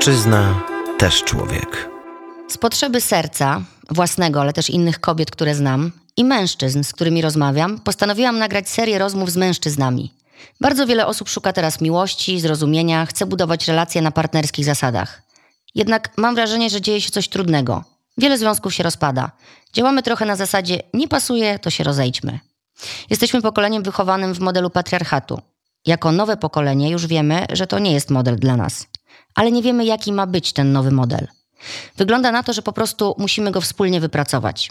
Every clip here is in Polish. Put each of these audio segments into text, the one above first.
Mężczyzna też człowiek. Z potrzeby serca, własnego, ale też innych kobiet, które znam, i mężczyzn, z którymi rozmawiam, postanowiłam nagrać serię rozmów z mężczyznami. Bardzo wiele osób szuka teraz miłości, zrozumienia, chce budować relacje na partnerskich zasadach. Jednak mam wrażenie, że dzieje się coś trudnego. Wiele związków się rozpada. Działamy trochę na zasadzie nie pasuje, to się rozejdźmy. Jesteśmy pokoleniem wychowanym w modelu patriarchatu. Jako nowe pokolenie już wiemy, że to nie jest model dla nas. Ale nie wiemy, jaki ma być ten nowy model. Wygląda na to, że po prostu musimy go wspólnie wypracować.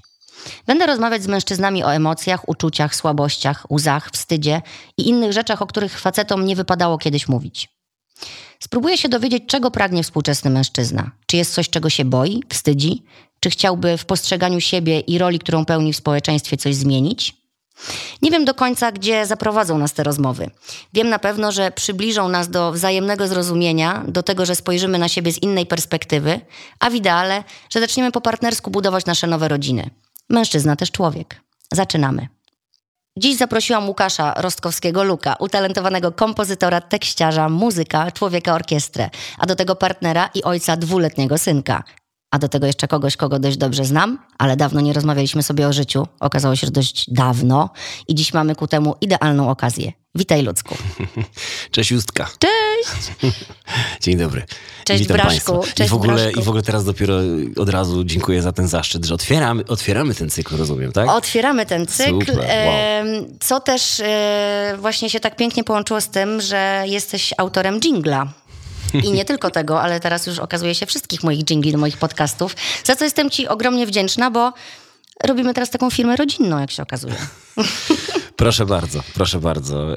Będę rozmawiać z mężczyznami o emocjach, uczuciach, słabościach, łzach, wstydzie i innych rzeczach, o których facetom nie wypadało kiedyś mówić. Spróbuję się dowiedzieć, czego pragnie współczesny mężczyzna. Czy jest coś, czego się boi, wstydzi? Czy chciałby w postrzeganiu siebie i roli, którą pełni w społeczeństwie, coś zmienić? Nie wiem do końca, gdzie zaprowadzą nas te rozmowy. Wiem na pewno, że przybliżą nas do wzajemnego zrozumienia, do tego, że spojrzymy na siebie z innej perspektywy, a w ideale, że zaczniemy po partnersku budować nasze nowe rodziny. Mężczyzna też człowiek. Zaczynamy. Dziś zaprosiłam Łukasza Rostkowskiego Luka, utalentowanego kompozytora, tekściarza, muzyka, człowieka orkiestrę, a do tego partnera i ojca dwuletniego synka. A do tego jeszcze kogoś, kogo dość dobrze znam, ale dawno nie rozmawialiśmy sobie o życiu. Okazało się, że dość dawno i dziś mamy ku temu idealną okazję. Witaj Ludzku. Cześć Justka. Cześć! Dzień dobry. Cześć Witam Braszku. Państwa. Cześć I, w ogóle, Braszku. I w ogóle teraz dopiero od razu dziękuję za ten zaszczyt, że otwieramy, otwieramy ten cykl, rozumiem, tak? Otwieramy ten cykl, Super, wow. co też e, właśnie się tak pięknie połączyło z tym, że jesteś autorem jingla. I nie tylko tego, ale teraz już okazuje się wszystkich moich jingli do moich podcastów, za co jestem ci ogromnie wdzięczna, bo robimy teraz taką firmę rodzinną, jak się okazuje. Proszę bardzo, proszę bardzo.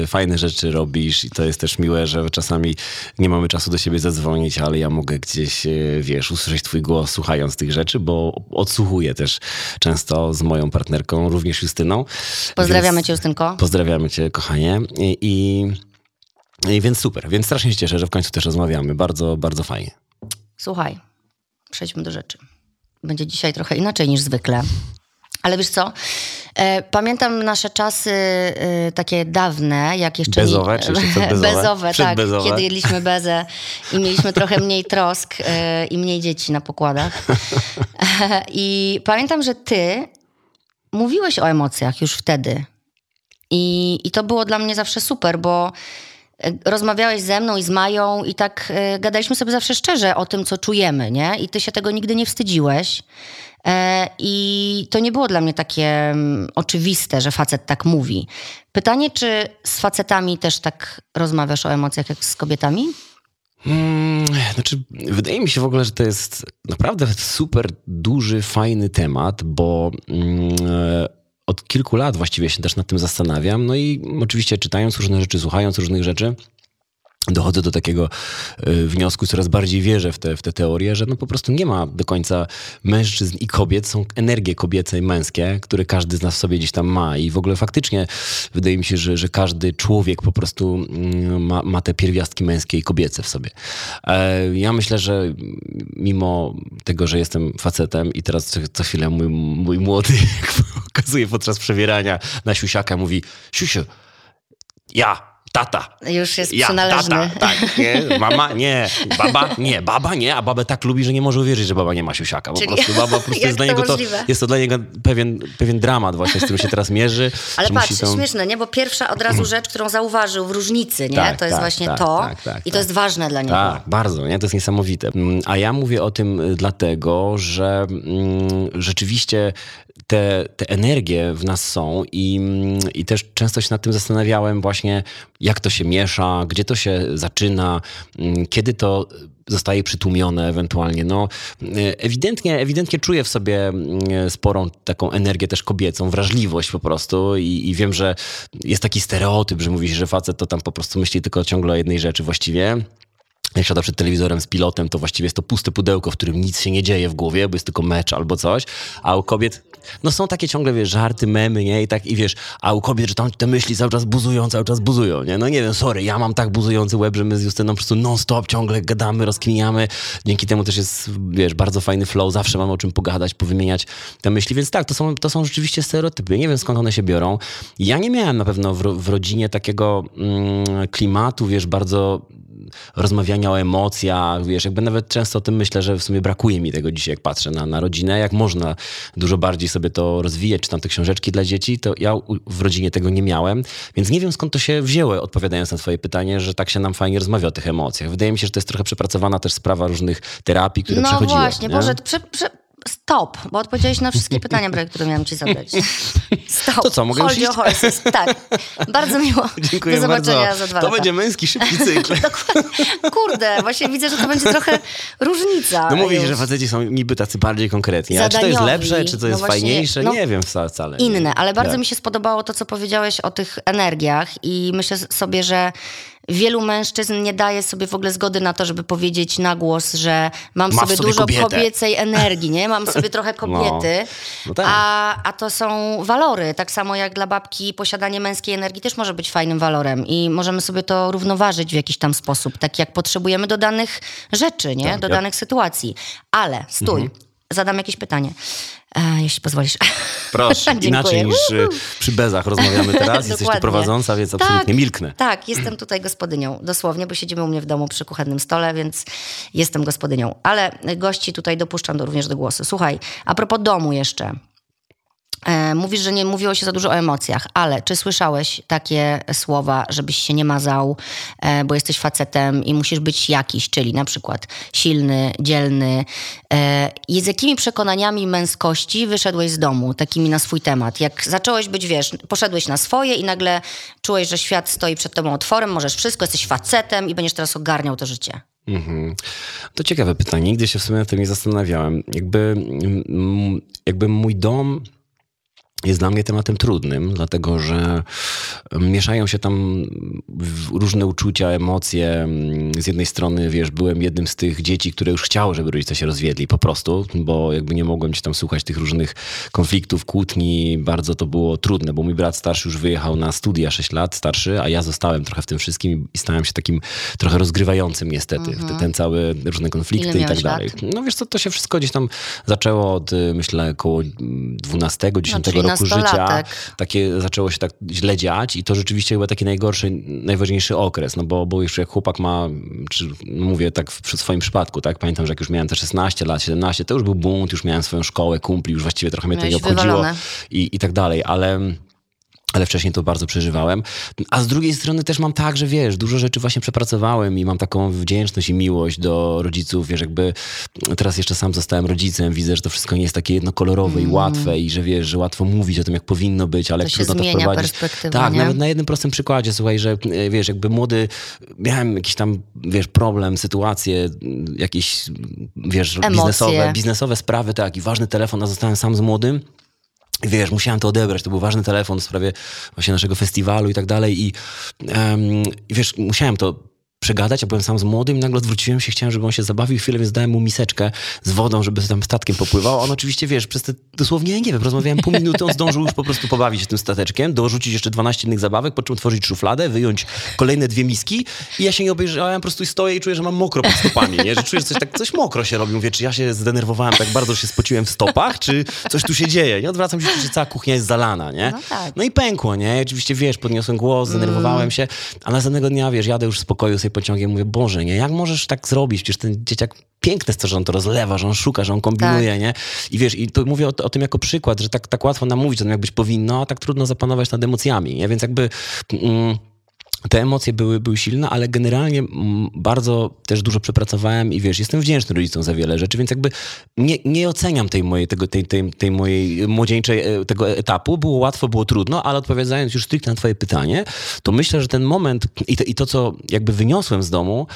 Yy, fajne rzeczy robisz i to jest też miłe, że czasami nie mamy czasu do siebie zadzwonić, ale ja mogę gdzieś, yy, wiesz, usłyszeć twój głos słuchając tych rzeczy, bo odsłuchuję też często z moją partnerką, również Justyną. Pozdrawiamy Więc cię, Justynko. Pozdrawiamy cię, kochanie. I, i, i więc super, więc strasznie się cieszę, że w końcu też rozmawiamy. Bardzo, bardzo fajnie. Słuchaj, przejdźmy do rzeczy. Będzie dzisiaj trochę inaczej niż zwykle. Ale wiesz co? E, pamiętam nasze czasy e, takie dawne, jak jeszcze Bezowe, nie... czy jeszcze bezowe? bezowe, tak. Przedbezowe? Kiedy jedliśmy bezę i mieliśmy trochę mniej trosk e, i mniej dzieci na pokładach. I pamiętam, że ty mówiłeś o emocjach już wtedy. I, I to było dla mnie zawsze super, bo rozmawiałeś ze mną i z Mają i tak e, gadaliśmy sobie zawsze szczerze o tym, co czujemy, nie? I ty się tego nigdy nie wstydziłeś. E, I to nie było dla mnie takie mm, oczywiste, że facet tak mówi. Pytanie, czy z facetami też tak rozmawiasz o emocjach jak z kobietami? Hmm, znaczy, wydaje mi się w ogóle, że to jest naprawdę super duży, fajny temat, bo e, od kilku lat właściwie się też nad tym zastanawiam. No i oczywiście czytając różne rzeczy, słuchając różnych rzeczy, dochodzę do takiego y, wniosku, coraz bardziej wierzę w te, w te teorie, że no po prostu nie ma do końca mężczyzn i kobiet, są energie kobiece i męskie, które każdy z nas w sobie gdzieś tam ma i w ogóle faktycznie wydaje mi się, że, że każdy człowiek po prostu mm, ma, ma te pierwiastki męskie i kobiece w sobie. E, Ja myślę, że mimo tego, że jestem facetem i teraz co, co chwilę mój, mój młody, okazuje podczas przebierania na siusiaka, mówi siusiu, ja, tata, Już jest ja, przynależny. tata, tak, nie, mama, nie, baba, nie, baba, nie, a babę tak lubi, że nie może uwierzyć, że baba nie ma siusiaka. Po Czyli- prostu baba po prostu jest dla niego to, jest to dla niego pewien, pewien dramat właśnie, z którym się teraz mierzy. Ale patrz, śmieszne, nie? Bo pierwsza od razu rzecz, którą zauważył w różnicy, nie? Tak, to jest tak, właśnie tak, to. tak, tak, I to tak. jest ważne dla niego. Tak, bardzo, nie? To jest niesamowite. Mm, A ja mówię o tym y, dlatego, że mm, rzeczywiście te, te energie w nas są i, i też często się nad tym zastanawiałem właśnie, jak to się miesza, gdzie to się zaczyna, mm, kiedy to zostaje przytłumione ewentualnie. No, y, ewidentnie, ewidentnie czuję w sobie mm, sporą taką energię też kobiecą, wrażliwość po prostu i, i wiem, że jest taki stereotyp, że mówi się, że facet to tam po prostu myśli tylko ciągle o jednej rzeczy właściwie jak siada przed telewizorem z pilotem, to właściwie jest to puste pudełko, w którym nic się nie dzieje w głowie, bo jest tylko mecz albo coś, a u kobiet no są takie ciągle, wiesz, żarty, memy, nie? I tak, i wiesz, a u kobiet, że tam te myśli cały czas buzują, cały czas buzują, nie? No nie wiem, sorry, ja mam tak buzujący łeb, że my z Justyną po prostu non-stop ciągle gadamy, rozkminiamy. Dzięki temu też jest, wiesz, bardzo fajny flow, zawsze mamy o czym pogadać, powymieniać te myśli, więc tak, to są, to są rzeczywiście stereotypy. Nie wiem, skąd one się biorą. Ja nie miałem na pewno w, w rodzinie takiego mm, klimatu, wiesz, bardzo rozmawiania o emocjach, wiesz, jakby nawet często o tym myślę, że w sumie brakuje mi tego dzisiaj, jak patrzę na, na rodzinę, jak można dużo bardziej sobie to rozwijać, czy tam te książeczki dla dzieci, to ja w rodzinie tego nie miałem, więc nie wiem skąd to się wzięło, odpowiadając na twoje pytanie, że tak się nam fajnie rozmawia o tych emocjach. Wydaje mi się, że to jest trochę przepracowana też sprawa różnych terapii, które No przechodziłem. właśnie, nie? Boże, prze, prze, stop, bo odpowiedziałeś na wszystkie pytania, które miałem ci zadać. Stop. To co, mogę Hold your horses. Tak. Bardzo miło. Dziękuję Do zobaczenia bardzo. za dwa to lata. będzie męski, szybki cykl. Kurde, właśnie widzę, że to będzie trochę różnica. No mówisz, już. że faceci są niby tacy bardziej konkretni, ale czy to jest lepsze, czy to No jest właśnie, fajniejsze? no, nie wiem wcale. wcale inne, ale bardzo Tak. mi się spodobało to, co powiedziałeś o tych energiach i myślę sobie, że wielu mężczyzn nie daje sobie w ogóle zgody na to, żeby powiedzieć na głos, że mam Masz sobie, sobie dużo kobietę. kobiecej energii, nie? Mam sobie trochę kobiety, No tak. a, a to są walory. Tak samo jak dla babki posiadanie męskiej energii też może być fajnym walorem i możemy sobie to równoważyć w jakiś tam sposób, tak jak potrzebujemy do danych rzeczy, nie? Tak, do danych sytuacji. Ale, stój, Mhm. zadam jakieś pytanie, jeśli pozwolisz. Proszę, inaczej niż y, przy bezach rozmawiamy teraz. Jesteś tu prowadząca, więc absolutnie milknę. Tak, jestem tutaj gospodynią, dosłownie, bo siedzimy u mnie w domu przy kuchennym stole, więc jestem gospodynią. Ale gości tutaj dopuszczam do, również do głosu. Słuchaj, a propos domu jeszcze. E, mówisz, że nie mówiło się za dużo o emocjach, ale czy słyszałeś takie słowa, żebyś się nie mazał, e, bo jesteś facetem i musisz być jakiś, czyli na przykład silny, dzielny. E, I z jakimi przekonaniami męskości wyszedłeś z domu, takimi na swój temat? Jak zacząłeś być, wiesz, poszedłeś na swoje i nagle czułeś, że świat stoi przed tobą otworem, możesz wszystko, jesteś facetem i będziesz teraz ogarniał to życie. Mhm. To ciekawe pytanie. Nigdy się w sumie nad tym nie zastanawiałem. Jakby, mm, jakby mój dom jest dla mnie tematem trudnym, dlatego że mieszają się tam różne uczucia, emocje. Z jednej strony, wiesz, byłem jednym z tych dzieci, które już chciało, żeby rodzice się rozwiedli, po prostu, bo jakby nie mogłem ci tam słuchać tych różnych konfliktów, kłótni. Bardzo to było trudne, bo mój brat starszy już wyjechał na studia 6 lat, starszy, a ja zostałem trochę w tym wszystkim i stałem się takim trochę rozgrywającym niestety. w te- Ten cały, różne konflikty i tak dalej. lat? No wiesz co, to się wszystko gdzieś tam zaczęło od, y, myślę, około 12-10 czyli roku życia. nastolatek. Takie zaczęło się tak źle dziać i to rzeczywiście chyba taki najgorszy, najważniejszy okres, no bo, bo już jak chłopak ma, czy no mówię tak w, przy swoim przypadku, tak, pamiętam, że jak już miałem te 16 lat, 17, to już był bunt, już miałem swoją szkołę, kumpli, już właściwie trochę mnie to nie obchodziło i, i tak dalej, ale... Ale wcześniej to bardzo przeżywałem. A z drugiej strony też mam tak, że wiesz, dużo rzeczy właśnie przepracowałem i mam taką wdzięczność i miłość do rodziców. Wiesz, jakby teraz jeszcze sam zostałem rodzicem, widzę, że to wszystko nie jest takie jednokolorowe i łatwe i że wiesz, że łatwo mówić o tym, jak powinno być, ale Mm. To jak trudno to wprowadzić. Tak, nie? nawet na jednym prostym przykładzie, słuchaj, że e, wiesz, jakby młody, miałem jakiś tam, wiesz, problem, sytuację, jakieś, wiesz, Emocje. biznesowe, biznesowe sprawy, tak, i ważny telefon, a zostałem sam z młodym. Wiesz, musiałem to odebrać, to był ważny telefon w sprawie właśnie naszego festiwalu i tak dalej i, i wiesz, musiałem to przegadać, a byłem sam z młodym i nagle odwróciłem się, chciałem, żeby on się zabawił chwilę, więc dałem mu miseczkę z wodą, żeby tam statkiem popływał. On oczywiście, wiesz, przez te dosłownie, nie wiem, rozmawiałem pół minuty, on zdążył już po prostu pobawić się tym stateczkiem, dorzucić jeszcze 12 innych zabawek, po czym otworzyć szufladę, wyjąć kolejne dwie miski i ja się nie obejrzałem, po prostu stoję i czuję, że mam mokro pod stopami, nie? Że czuję, że coś tak, coś mokro się robi. Mówię, czy ja się zdenerwowałem tak bardzo, że się spociłem w stopach, czy coś tu się dzieje, nie? Odwracam się, że cała kuchnia jest zalana, nie? No tak. No i pękło, nie? Oczywiście, wiesz, podniosłem głos, zdenerwowałem się, a następnego dnia, wiesz, jadę już w spokoju sobie pociągiem, mówię, Boże, nie? Jak możesz tak zrobić? Przecież ten dzieciak piękne jest to, że on to rozlewa, że on szuka, że on kombinuje, Tak. nie? I wiesz, i to mówię o, o tym jako przykład, że tak, tak łatwo nam mówić o tym, jak być powinno, a tak trudno zapanować nad emocjami, nie? Więc jakby... Mm, te emocje były, były silne, ale generalnie mm, bardzo też dużo przepracowałem i wiesz, jestem wdzięczny rodzicom za wiele rzeczy, więc jakby nie, nie oceniam tej mojej, tego, tej, tej, tej mojej młodzieńczej e, tego etapu. Było łatwo, było trudno, ale odpowiadając już stricte na twoje pytanie, to myślę, że ten moment i to, i to co jakby wyniosłem z domu,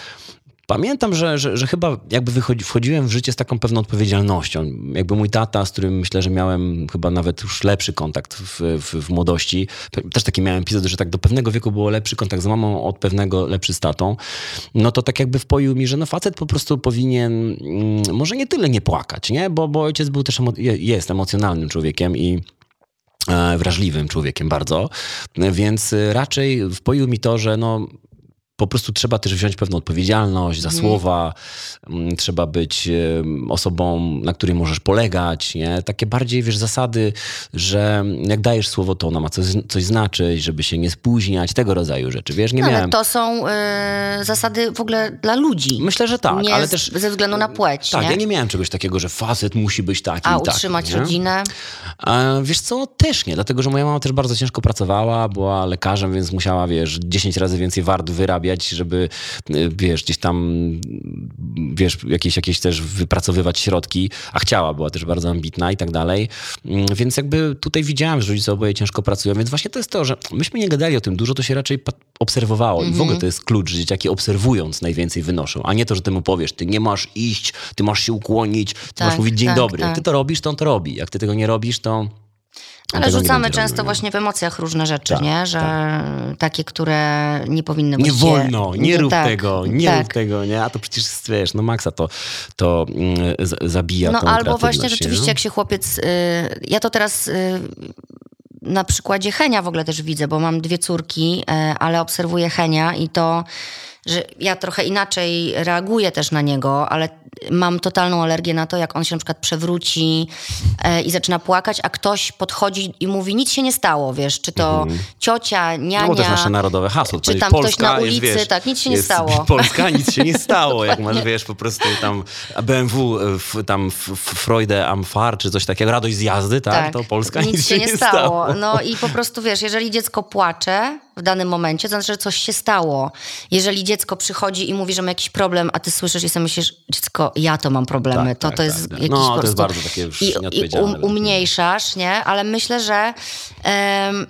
Pamiętam, że, że, że chyba jakby wychodzi, wchodziłem w życie z taką pewną odpowiedzialnością. Jakby mój tata, z którym myślę, że miałem chyba nawet już lepszy kontakt w, w, w młodości. Też taki miałem epizod, że tak do pewnego wieku było lepszy kontakt z mamą, od pewnego lepszy z tatą. No to tak jakby wpoił mi, że no facet po prostu powinien mm, może nie tyle nie płakać, nie? Bo, bo ojciec był też, emo- jest emocjonalnym człowiekiem i e, wrażliwym człowiekiem bardzo, więc raczej wpoił mi to, że no po prostu trzeba też wziąć pewną odpowiedzialność za słowa, mm, trzeba być osobą, na której możesz polegać, nie? Takie bardziej, wiesz, zasady, że jak dajesz słowo, to ona ma coś, coś znaczyć, żeby się nie spóźniać, tego rodzaju rzeczy, wiesz, nie No, ale miałem... to są y, zasady w ogóle dla ludzi. Myślę, że tak, nie ale też... ze względu na płeć, Tak, nie? ja nie miałem czegoś takiego, że facet musi być taki A i taki, utrzymać nie? rodzinę? A wiesz co, też nie, dlatego że moja mama też bardzo ciężko pracowała, była lekarzem, więc musiała, wiesz, 10 razy więcej wart wyrabiać, żeby, y, wiesz, gdzieś tam, wiesz, jakieś, jakieś też wypracowywać środki, a chciała, była też bardzo ambitna i tak dalej. Mm, Więc jakby tutaj widziałem, że rodzice oboje ciężko pracują, więc właśnie to jest to, że myśmy nie gadali o tym dużo, to się raczej obserwowało i w ogóle to jest klucz, że dzieciaki obserwując najwięcej wynoszą, a nie to, że ty mu powiesz, ty nie masz iść, ty masz się ukłonić, ty Tak, masz mówić dzień tak, dobry. Jak tak. ty to robisz, to on to robi. Jak ty tego nie robisz, to... Ale nie rzucamy często robił, nie? właśnie w emocjach różne rzeczy, Tak, nie? Że takie, które nie powinny Nie właściwie- wolno, nie, rób tak, tego, nie tak. rób tego, nie? A to przecież, wiesz, no Maxa to, to mm, zabija No albo właśnie rzeczywiście, nie? jak się chłopiec. Y, ja to teraz. Y, na przykładzie Henia w ogóle też widzę, bo mam dwie córki, e, ale obserwuję Henia i to, że ja trochę inaczej reaguję też na niego, ale mam totalną alergię na to, jak on się na przykład przewróci e, i zaczyna płakać, a ktoś podchodzi i mówi, nic się nie stało, wiesz, czy to ciocia, niania. No bo to jest nasze narodowe hasło. czy tam ktoś Polska na jest, ulicy, wiesz, tak, nic się nie jest stało. Polska, nic się nie stało. Jak masz, wiesz, po prostu tam BMW, w, tam Freude am Fahr, czy coś takiego, radość z jazdy, tak? To Polska nic, się nie stało. No i po prostu wiesz, jeżeli dziecko płacze w danym momencie, to znaczy, że coś się stało. Jeżeli dziecko przychodzi i mówi, że ma jakiś problem, a ty słyszysz i sobie myślisz, dziecko, ja to mam problemy, Tak, to tak, to jest tak, tak. jakiś No, to po jest prostu... bardzo takie już I, i um, umniejszasz, nie? Ale myślę, że em,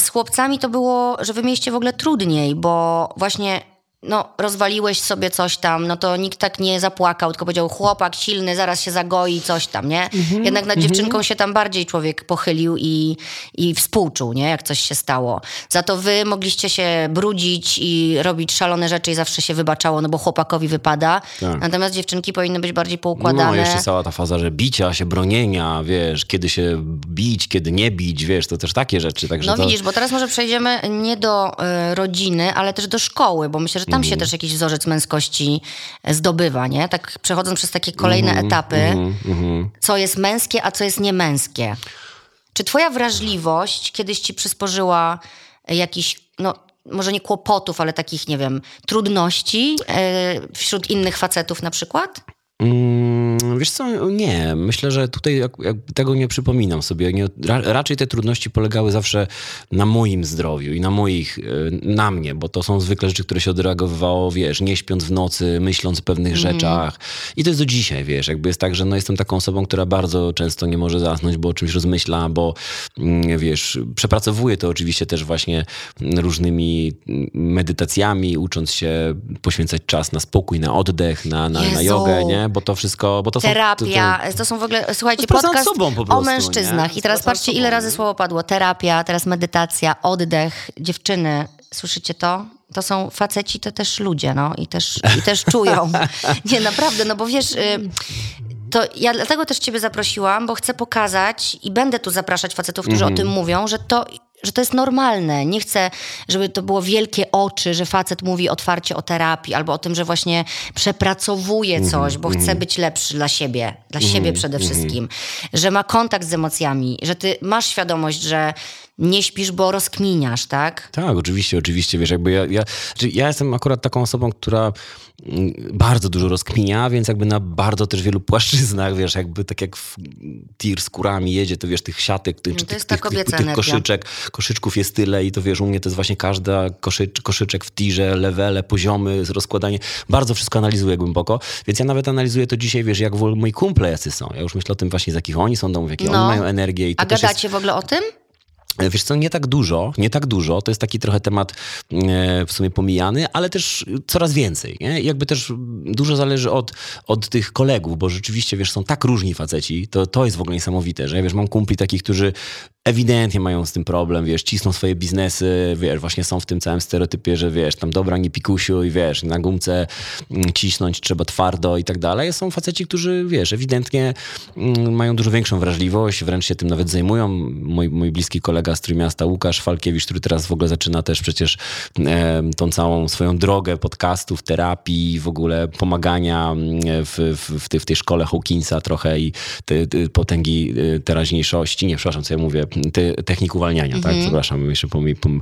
z chłopcami to było, że wy mieliście w ogóle trudniej, bo właśnie no, rozwaliłeś sobie coś tam, no to nikt tak nie zapłakał, tylko powiedział chłopak silny, zaraz się zagoi, coś tam, nie? Mhm, Jednak nad dziewczynką się tam bardziej człowiek pochylił i, i współczuł, nie? Jak coś się stało. Za to wy mogliście się brudzić i robić szalone rzeczy i zawsze się wybaczało, no bo chłopakowi wypada. Tak. Natomiast dziewczynki powinny być bardziej poukładane. No, jeszcze cała ta faza, że bicia się, bronienia, wiesz, kiedy się bić, kiedy nie bić, wiesz, to też takie rzeczy. Także No to... widzisz, bo teraz może przejdziemy nie do y, rodziny, ale też do szkoły, bo myślę, że tam Mhm. się też jakiś wzorzec męskości zdobywa, nie? Tak przechodząc przez takie kolejne Mhm, etapy, co jest męskie, a co jest niemęskie. Czy twoja wrażliwość kiedyś ci przysporzyła jakiś, no może nie kłopotów, ale takich, nie wiem, trudności y, wśród innych facetów na przykład? Mm, wiesz co, nie. Myślę, że tutaj tego nie przypominam sobie. Nie, ra, raczej te trudności polegały zawsze na moim zdrowiu i na moich, y, na mnie, bo to są zwykle rzeczy, które się odreagowywało, wiesz, nie śpiąc w nocy, myśląc o pewnych rzeczach. I to jest do dzisiaj, wiesz, jakby jest tak, że no, jestem taką osobą, która bardzo często nie może zasnąć, bo o czymś rozmyśla, bo mm, wiesz, przepracowuję to oczywiście też właśnie różnymi mm, medytacjami, ucząc się poświęcać czas na spokój, na oddech, na, na, na jogę, nie? Bo to wszystko, bo to są... Terapia, To, to, to są w ogóle, słuchajcie, podcast sobą po o prostu, mężczyznach. nie? I teraz patrzcie, sobą, ile razy słowo padło. Terapia, teraz medytacja, oddech. Dziewczyny, słyszycie to? To są faceci, to też ludzie, no. I też, i też czują. Nie, naprawdę, no bo wiesz... Y, to ja dlatego też ciebie zaprosiłam, bo chcę pokazać i będę tu zapraszać facetów, którzy Mhm. o tym mówią, że to, że to jest normalne. Nie chcę, żeby to było wielkie oczy, że facet mówi otwarcie o terapii albo o tym, że właśnie przepracowuje Mhm, coś, bo chce być lepszy dla siebie, dla siebie przede wszystkim. Że ma kontakt z emocjami, że ty masz świadomość, że nie śpisz, bo rozkminiasz, tak? Tak, oczywiście, oczywiście, wiesz, jakby ja, ja, znaczy ja jestem akurat taką osobą, która mm, bardzo dużo rozkminia, więc jakby na bardzo też wielu płaszczyznach, wiesz, jakby tak jak w tir z kurami jedzie, to wiesz, tych siatek, tych, No czy tych, tych, tych, tych koszyczek, koszyczków jest tyle i to wiesz, u mnie to jest właśnie każda koszycz, koszyczek w tirze, levele, poziomy, rozkładanie, bardzo wszystko analizuję głęboko, więc ja nawet analizuję to dzisiaj, wiesz, jak w ogóle moi kumple jacy są. Ja już myślę o tym właśnie, z jakich oni są domów, jakie No. oni mają energię i to A też jest... gadacie w ogóle o tym? Wiesz co, nie tak dużo, nie tak dużo. To jest taki trochę temat e, w sumie pomijany, ale też coraz więcej. Nie? Jakby też dużo zależy od, od tych kolegów, bo rzeczywiście, wiesz, są tak różni faceci, to, to jest w ogóle niesamowite, że wiesz, mam kumpli takich, którzy ewidentnie mają z tym problem, wiesz, cisną swoje biznesy, wiesz, właśnie są w tym całym stereotypie, że wiesz, tam dobra, nie pikusiu i wiesz, na gumce mm, cisnąć trzeba twardo i tak dalej. Są faceci, którzy, wiesz, ewidentnie mm, mają dużo większą wrażliwość, wręcz się tym nawet zajmują. Mój, mój bliski kolega z Trójmiasta, Łukasz Falkiewicz, który teraz w ogóle zaczyna też przecież tą całą swoją drogę podcastów, terapii, w ogóle pomagania mm, w, w, w, tej, w tej szkole Hawkinsa trochę i te, te potęgi e, teraźniejszości, nie, przepraszam, co ja mówię, te, technik uwalniania, tak, przepraszam, jeszcze pomi, pom,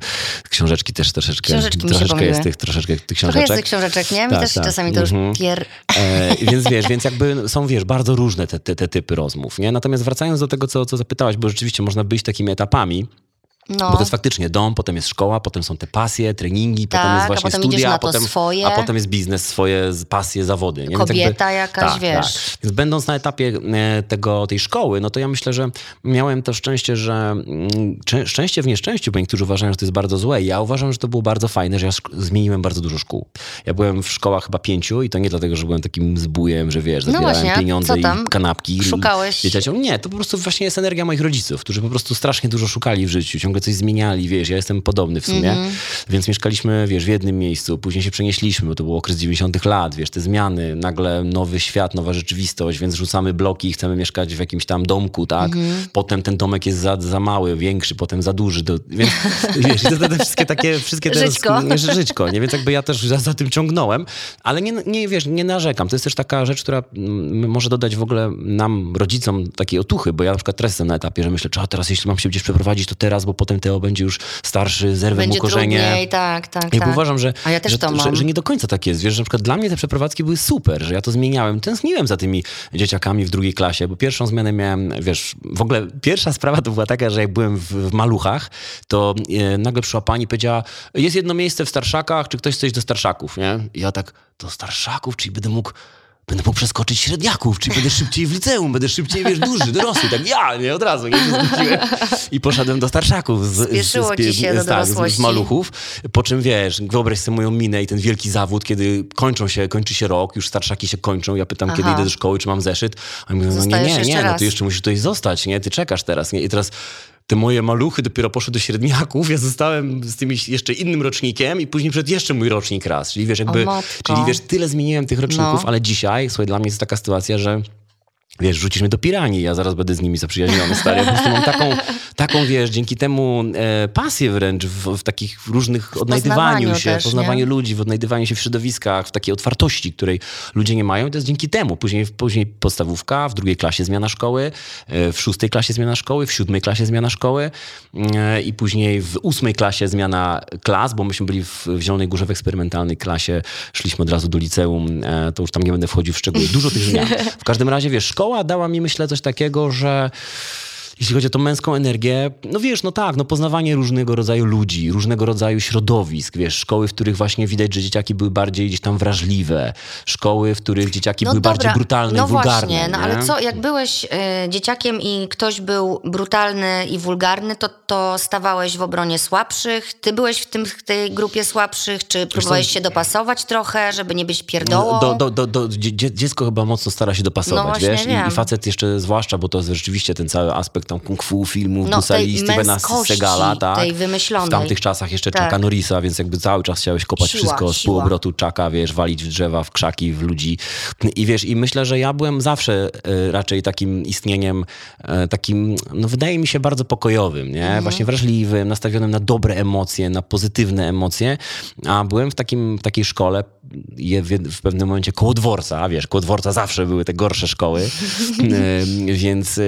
książeczki też troszeczkę, Mhm. Książeczki troszeczkę jest tych, troszeczkę tych Trochę książeczek. jest tych książeczek, nie? Mi Tak, też tak. czasami to już Mhm. pier... E, więc wiesz, więc jakby są, wiesz, bardzo różne te, te, te typy rozmów, nie? Natomiast wracając do tego, co, co zapytałaś, bo rzeczywiście można być takimi etapami, No. bo to jest faktycznie dom, potem jest szkoła, potem są te pasje, treningi, potem Tak, jest a właśnie potem studia, a potem, swoje. a potem jest biznes, swoje pasje, zawody. Nie? Kobieta jakaś, tak, wiesz. Tak. Więc będąc na etapie e, tego, tej szkoły, no to ja myślę, że miałem to szczęście, że mm, czę- szczęście w nieszczęściu, bo niektórzy uważają, że to jest bardzo złe. Ja uważam, że to było bardzo fajne, że ja zmieniłem bardzo dużo szkół. Ja byłem w szkołach chyba pięciu i to nie dlatego, że byłem takim zbójem, że wiesz, No zabierałem pieniądze i kanapki. Szukałeś- Dzieciom. Nie, to po prostu właśnie jest energia moich rodziców, którzy po prostu strasznie dużo szukali w życiu, ciągle coś zmieniali, wiesz, ja jestem podobny w sumie, Mhm. więc mieszkaliśmy, wiesz, w jednym miejscu, później się przenieśliśmy, bo to był okres 90 lat, wiesz, te zmiany, nagle nowy świat, nowa rzeczywistość, więc rzucamy bloki i chcemy mieszkać w jakimś tam domku, tak? Mhm. Potem ten domek jest za, za mały, większy, potem za duży, do, więc wiesz, to te wszystkie takie, wszystkie te Żyćko. nie, żyćko, nie? Więc jakby ja też za, za tym ciągnąłem, ale nie, nie, wiesz, nie narzekam. To jest też taka rzecz, która mm, może dodać w ogóle nam, rodzicom, takiej otuchy, bo ja na przykład teraz jestem na etapie, że myślę, a teraz jeśli mam się gdzieś przeprowadzić, to teraz, bo potem Teo będzie już starszy, zerwę Będzie mu korzenie. trudniej, tak, tak, Jakby tak. uważam, że, A ja też że, to że, mam. że nie do końca tak jest. Wiesz, że na przykład dla mnie te przeprowadzki były super, że ja to zmieniałem. Tęskniłem za tymi dzieciakami w drugiej klasie, bo pierwszą zmianę miałem, wiesz, w ogóle pierwsza sprawa to była taka, że jak byłem w, w Maluchach, to e, nagle przyszła pani i powiedziała, jest jedno miejsce w Starszakach, czy ktoś chce iść do Starszaków, nie? I ja tak, do Starszaków, czyli będę mógł Będę mógł przeskoczyć średniaków, czyli będę szybciej w liceum, będę szybciej, wiesz, duży, dorosły, tak ja, nie, od razu, nie, się. I poszedłem do Starszaków. Z, Spieszyło do tak, z, z dorosłości. maluchów, po czym, wiesz, wyobraź sobie moją minę i ten wielki zawód, kiedy kończą się, kończy się rok, już Starszaki się kończą, ja pytam, kiedy Aha. idę do szkoły, czy mam zeszyt, a oni mówią, no nie, nie, nie, no ty jeszcze musisz tutaj zostać, nie, ty czekasz teraz, nie, i teraz te moje maluchy dopiero poszły do średniaków, ja zostałem z tym jeszcze innym rocznikiem i później przed jeszcze mój rocznik raz, czyli wiesz, jakby, czyli wiesz, tyle zmieniłem tych roczników, No. ale dzisiaj, słuchaj, dla mnie jest taka sytuacja, że Wiesz, rzucisz mnie do piranii, ja zaraz będę z nimi zaprzyjaźniony, stary. Ja po prostu mam taką, taką wiesz, dzięki temu e, pasję wręcz w, w takich różnych odnajdywaniu poznawaniu się, też, poznawaniu nie? ludzi, w odnajdywaniu się w środowiskach, w takiej otwartości, której ludzie nie mają. I to jest dzięki temu. Później, później podstawówka, w drugiej klasie zmiana szkoły, e, w szóstej klasie zmiana szkoły, w siódmej klasie zmiana szkoły e, i później w ósmej klasie zmiana klas, bo myśmy byli w, w Zielonej Górze w eksperymentalnej klasie, szliśmy od razu do liceum, e, to już tam nie będę wchodził w szczegóły. Dużo tych zmian. W każdym razie, wiesz, szkoła dała mi, myślę, coś takiego, że jeśli chodzi o tą męską energię, no wiesz, no tak, no poznawanie różnego rodzaju ludzi, różnego rodzaju środowisk, wiesz, szkoły, w których właśnie widać, że dzieciaki były bardziej gdzieś tam wrażliwe, szkoły, w których dzieciaki były bardziej brutalne no i wulgarne. właśnie, no ale co, jak byłeś y, dzieciakiem i ktoś był brutalny i wulgarny, to, to stawałeś w obronie słabszych? Ty byłeś w, tym, w tej grupie słabszych, czy próbowałeś się dopasować trochę, żeby nie być pierdołą? Do, do, do, do, dzie- dziecko chyba mocno stara się dopasować, No wiesz? I. I facet jeszcze zwłaszcza, bo to jest rzeczywiście ten cały aspekt tam kung fu, filmów, No, Bruce tej Lee, Stevena Segala, tak? tej wymyślonej. W tamtych czasach jeszcze Tak. Chucka Norrisa, więc jakby cały czas chciałeś kopać Siła, wszystko z półobrotu Chucka, wiesz, walić w drzewa, w krzaki, w ludzi. I wiesz, i myślę, że ja byłem zawsze e, raczej takim istnieniem, e, takim, no wydaje mi się, bardzo pokojowym, nie? Mhm. Właśnie wrażliwym, nastawionym na dobre emocje, na pozytywne emocje, a byłem w, takim, w takiej szkole, je w, w pewnym momencie koło dworca, a wiesz, koło dworca zawsze były te gorsze szkoły, E, więc...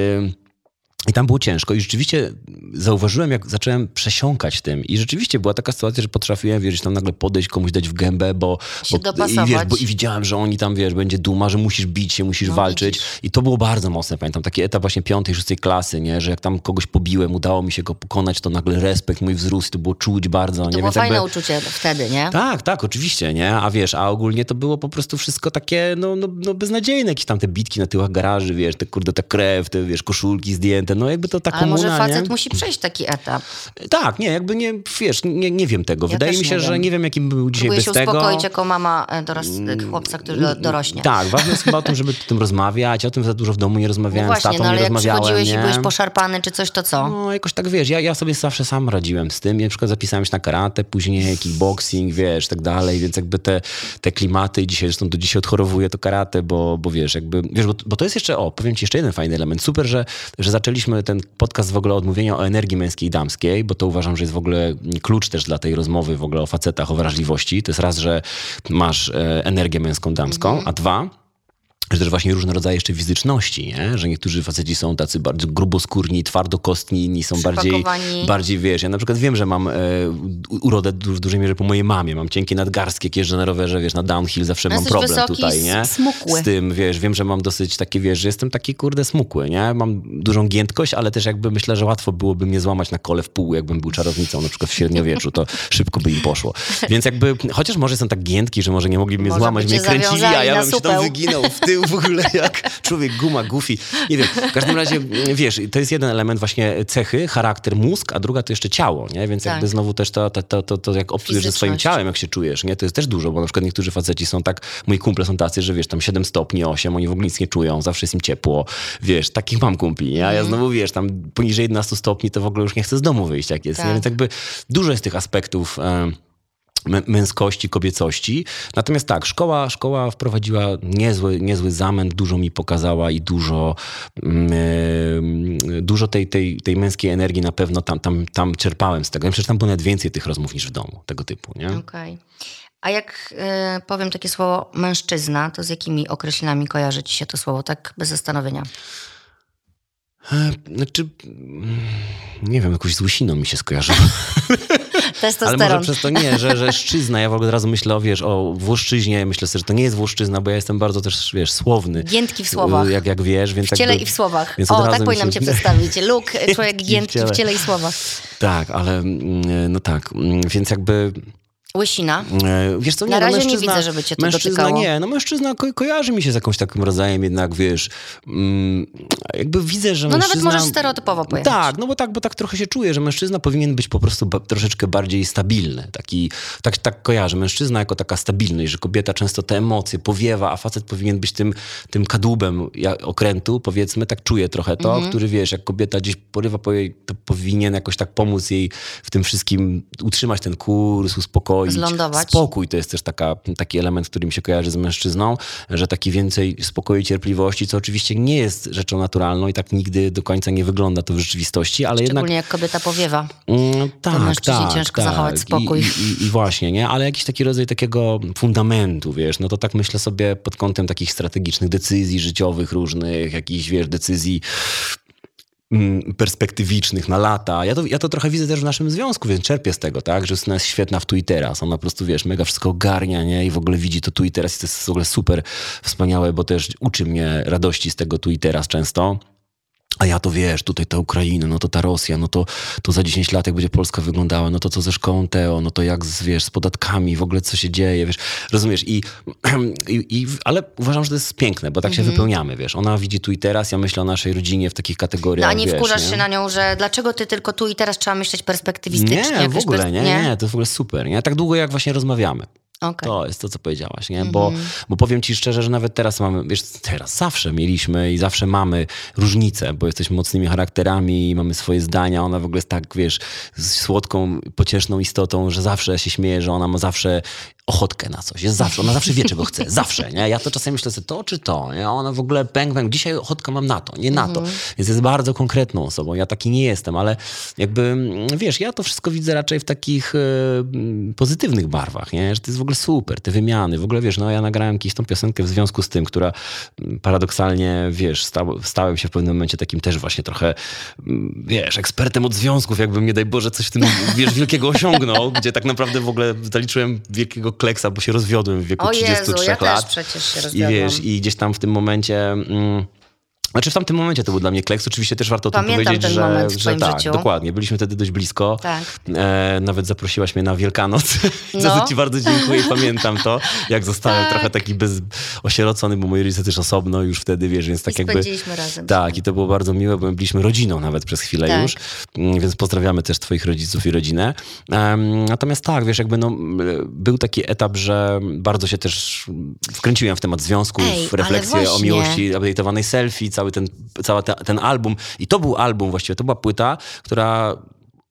i tam było ciężko i rzeczywiście zauważyłem, jak zacząłem przesiąkać tym. I rzeczywiście była taka sytuacja, że potrafiłem, wiesz, tam nagle podejść, komuś dać w gębę, bo... Bo i, wiesz, bo, I widziałem, że oni tam, wiesz, będzie duma, że musisz bić się, musisz No, walczyć. widzisz. I to było bardzo mocne, pamiętam. Taki etap właśnie piątej, szóstej klasy, nie? Że jak tam kogoś pobiłem, udało mi się go pokonać, to nagle respekt mój wzrósł, to było czuć bardzo. to nie? było Więc fajne jakby- uczucie wtedy, nie? tak, tak, oczywiście, nie? A wiesz, a ogólnie to było po prostu wszystko takie, no, no, no beznadziejne. Jakieś tam te bitki na tyłach garaży, wiesz, te kurde, ta krew, te, wiesz, koszulki zdjęte. No jakby to ta Ale komuna, może facet nie? musi przejść taki etap. Tak, nie, jakby nie, wiesz, nie, nie wiem tego. Ja Wydaje mi się, nie że nie wiem, jakim był dzisiaj Próbuję bez się tego. uspokoić jako mama e, doros... chłopca, który do, dorośnie. Tak, ważne jest chyba o tym, żeby o tym rozmawiać. O tym za dużo w domu nie No rozmawiałem, z właśnie, tatą no ale nie jak przychodziłeś nie? i byłeś poszarpany czy coś, to co? No, jakoś tak wiesz, ja, ja sobie zawsze sam radziłem z tym. Ja na przykład zapisałem się na karate, później kickboxing, wiesz, tak dalej, więc jakby te, te klimaty, dzisiaj zresztą do dzisiaj odchorowuję to karate, bo, bo wiesz, jakby, wiesz, bo, bo to jest jeszcze, o, powiem ci jeszcze jeden fajny element. Super, że, że zaczęliśmy ten podcast w ogóle od mówienia o energii męskiej i damskiej, bo to uważam, że jest w ogóle klucz też dla tej rozmowy w ogóle o facetach, o wrażliwości. To jest raz, że masz e, energię męską, damską, a dwa, że też właśnie różne rodzaje jeszcze fizyczności, nie? że niektórzy faceci są tacy bardzo gruboskórni, twardokostni, inni są bardziej, bardziej, wiesz, ja na przykład wiem, że mam e, urodę w dużej mierze po mojej mamie, mam cienkie nadgarstki, jak jeżdżę na rowerze, wiesz, na downhill zawsze mam problem wysoki, tutaj, nie? smukły. Z tym, wiesz, wiem, że mam dosyć takie, wiesz, że jestem taki, kurde, smukły, nie? Mam dużą giętkość, ale też jakby myślę, że łatwo byłoby mnie złamać na kole w pół, jakbym był czarownicą, na przykład w średniowieczu, to szybko by im poszło. Więc jakby, chociaż może jestem tak giętki, że może nie mogliby mnie Może złamać, mnie kręcili, a ja bym się tam wyginął w tył w ogóle jak człowiek guma, goofy. Nie wiem, w każdym razie, wiesz, to jest jeden element właśnie cechy, charakter, mózg, a druga to jeszcze ciało, nie? Więc Tak. jakby znowu też to, to, to, to, to jak obcujesz ze swoim ciałem, jak się czujesz, nie? To jest też dużo, bo na przykład niektórzy faceci są tak, moi kumple są tacy, że wiesz, tam 7 stopni, 8, oni w ogóle nic nie czują, zawsze jest im ciepło, wiesz, takich mam kumpli, nie? A Mhm. ja znowu, wiesz, tam poniżej 11 stopni to w ogóle już nie chcę z domu wyjść, jak jest, nie? Tak. Więc jakby dużo jest tych aspektów... męskości, kobiecości. Natomiast tak, szkoła, szkoła wprowadziła niezły, niezły zamęt, dużo mi pokazała i dużo, e, dużo tej, tej, tej męskiej energii na pewno tam, tam, tam czerpałem z tego. Ja że tam było nawet więcej tych rozmów niż w domu, tego typu, nie? Okej. A jak e, powiem takie słowo mężczyzna, to z jakimi określeniami kojarzy ci się to słowo, tak bez zastanowienia? E, Znaczy, mm, nie wiem, jakąś z łysiną mi się skojarzyło. Ale Testosteron. może przez to nie, że, że szczyzna, ja w ogóle od razu myślę o, wiesz, o włoszczyźnie, myślę sobie, że to nie jest włoszczyzna, bo ja jestem bardzo też, wiesz, słowny. Giętki w słowach. Jak, jak wiesz, więc W ciele jakby, i w słowach. więc O, tak powinnam się- cię przedstawić. Luke, człowiek Giętki w giętki w ciele. ciele i słowach. Tak, ale mm, no tak, mm, więc jakby Łysina. e, wiesz co, nie, Na no razie nie mężczyzna, widzę, żeby cię to mężczyzna dotykało. nie, no mężczyzna ko kojarzy mi się z jakimś takim rodzajem jednak, wiesz, mm, jakby widzę, że No nawet możesz stereotypowo pojechać. Tak, no bo tak, bo tak trochę się czuję, że mężczyzna powinien być po prostu ba troszeczkę bardziej stabilny, taki, tak, tak kojarzę, mężczyzna jako taka stabilność, że kobieta często te emocje powiewa, a facet powinien być tym, tym kadłubem okrętu, powiedzmy, tak czuję trochę to, Mhm. który wiesz, jak kobieta gdzieś porywa po jej, to powinien jakoś tak pomóc jej w tym wszystkim, utrzymać ten kurs, uspokoić. Zlądować. Spokój to jest też taka, taki element, który mi się kojarzy z mężczyzną, że taki więcej spokoju i cierpliwości, co oczywiście nie jest rzeczą naturalną i tak nigdy do końca nie wygląda to w rzeczywistości, ale jednak Szczególnie jak kobieta powiewa. Mm, tak, mężczyźnie tak, ciężko tak. zachować spokój. I, i, I właśnie, nie? Ale jakiś taki rodzaj takiego fundamentu, wiesz, no to tak myślę sobie pod kątem takich strategicznych decyzji życiowych różnych, jakichś, wiesz, decyzji perspektywicznych na lata. Ja to, ja to trochę widzę też w naszym związku, więc czerpię z tego, tak, że Justyna jest świetna w tu i teraz. Ona po prostu, wiesz, mega wszystko ogarnia, nie? I w ogóle widzi to tu i teraz i to jest w ogóle super wspaniałe, bo też uczy mnie radości z tego tu i teraz często. A ja to wiesz, tutaj ta Ukraina, no to ta Rosja, no to, to za 10 lat jak będzie Polska wyglądała, no to co ze szkołą Teo, no to jak z, wiesz, z podatkami, w ogóle co się dzieje, wiesz, rozumiesz? I, i, i, ale uważam, że to jest piękne, bo tak się wypełniamy, wiesz. Ona widzi tu i teraz, ja myślę o naszej rodzinie w takich No, kategoriach, a nie wiesz, wkurzasz nie? się na nią, że dlaczego ty tylko tu i teraz trzeba myśleć perspektywistycznie? Nie, w ogóle, pers- nie, nie, to jest w ogóle super, nie? Tak długo jak właśnie rozmawiamy. Okej. To jest to, co powiedziałaś, nie? Bo, bo powiem ci szczerze, że nawet teraz mamy, wiesz, teraz zawsze mieliśmy i zawsze mamy różnice, bo jesteśmy mocnymi charakterami i mamy swoje zdania. Ona w ogóle jest tak, wiesz, słodką, pocieszną istotą, że zawsze się śmieje, że ona ma zawsze ochotkę na coś. Jest zawsze, ona zawsze wie, czego chce. Zawsze, nie? Ja to czasami myślę sobie, to czy to, nie? Ona w ogóle pęk, pęk. Dzisiaj ochotkę mam na to, nie na to. Więc jest bardzo konkretną osobą. Ja taki nie jestem, ale jakby, mm, wiesz, ja to wszystko widzę raczej w takich mm, pozytywnych barwach, nie? Że to jest w ogóle super, te wymiany. W ogóle, wiesz, no ja nagrałem kiedyś tą piosenkę w związku z tym, która mm, paradoksalnie, wiesz, stał, stałem się w pewnym momencie takim też właśnie trochę, mm, wiesz, ekspertem od związków, jakbym, nie daj Boże, coś w tym, wiesz, wielkiego osiągnął, gdzie tak naprawdę w ogóle zaliczyłem wielkiego kleksa, bo się rozwiodłem w wieku O 33 Jezu, ja lat. też przecież się I rozwiodłam. wiesz, i gdzieś tam w tym momencie... Mm, Znaczy w tamtym momencie to był dla mnie kleks. Oczywiście też warto o tym powiedzieć, że, że tak, życiu. dokładnie. Byliśmy wtedy dość blisko. Tak. E, nawet zaprosiłaś mnie na Wielkanoc, za No. co ci bardzo dziękuję i pamiętam to, jak zostałem Tak. trochę taki bez, osierocony, bo moi rodzice też osobno już wtedy, wiesz, więc tak I jakby... razem. Tak, i to było bardzo miłe, bo my byliśmy rodziną nawet przez chwilę Tak. już, Mm, więc pozdrawiamy też twoich rodziców i rodzinę. Em, natomiast tak, wiesz, jakby no, był taki etap, że bardzo się też wkręciłem w temat związków, Ej, refleksję o miłości, update'owanej selfie, cały ten, cały te, ten album. I to był album właściwie, to była płyta, która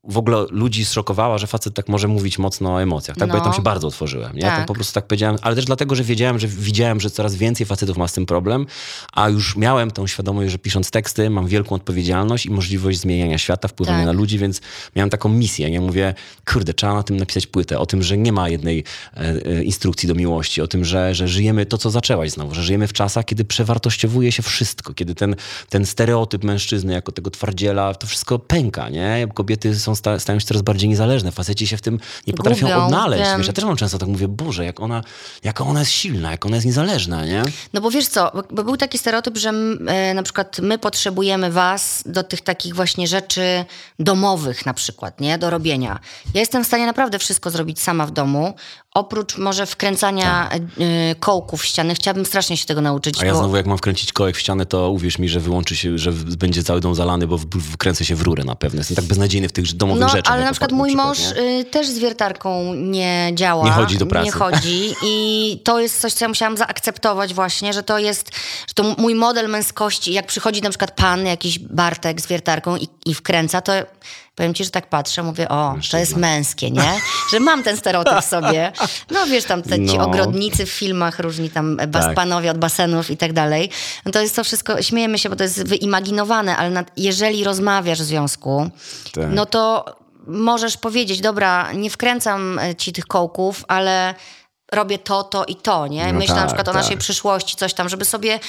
w ogóle ludzi zszokowała, że facet tak może mówić mocno o emocjach, tak? Bo ja No. tam się bardzo otworzyłem, nie? Tak. Tam po prostu tak powiedziałem, ale też dlatego, że wiedziałem, że widziałem, że coraz więcej facetów ma z tym problem, a już miałem tą świadomość, że pisząc teksty mam wielką odpowiedzialność i możliwość zmieniania świata, wpływania Tak. na ludzi, więc miałem taką misję. Nie mówię, kurde, trzeba na tym napisać płytę, o tym, że nie ma jednej e, e, instrukcji do miłości, o tym, że, że żyjemy to, co zaczęłaś znowu, że żyjemy w czasach, kiedy przewartościowuje się wszystko, kiedy ten, ten stereotyp mężczyzny jako tego twardziela, to wszystko pęka, nie? Kobiety są, sta, stają się coraz bardziej niezależne, faceci się w tym nie potrafią Gubią, odnaleźć. wiem. Wiesz, ja też mam często tak mówię, Boże, jak ona, jaka ona jest silna, jak ona jest niezależna, nie? No bo wiesz co, bo- był taki stereotyp, że e, na przykład my potrzebujemy was do tych takich właśnie rzeczy domowych na przykład, nie? Do robienia. Ja jestem w stanie naprawdę wszystko zrobić sama w domu, oprócz może wkręcania e, e, kołków w ściany. Chciałabym strasznie się tego nauczyć. Tak. A ja bo... znowu jak mam wkręcić kołek w ścianę, to uwierz mi, że wyłączy się, że będzie cały dom zalany, bo wkręcę się w rurę na pewno. Jestem tak beznadziejny w tych domowych No, rzeczach. ale na przykład mój mąż nie? y, też z wiertarką nie działa. Nie chodzi do pracy. Nie chodzi i to jest coś, co ja musiałam zaakceptować właśnie, że to jest, że to mój model męskości. Jak przychodzi na przykład pan, jakiś Bartek z wiertarką i, i wkręca, to powiem ci, że tak patrzę, mówię, o, to jest męskie, nie? Że mam ten stereotyp w sobie. No wiesz, tam te, ci No. Tak. ogrodnicy w filmach, różni tam bas, panowie od basenów i tak dalej. No to jest to wszystko, śmiejemy się, bo to jest wyimaginowane, ale nad, jeżeli rozmawiasz w związku, Tak. no to możesz powiedzieć, dobra, nie wkręcam e, ci tych kołków, ale robię to, to i to, nie? No Myślę na tak, przykład o tak. naszej przyszłości, coś tam, żeby sobie...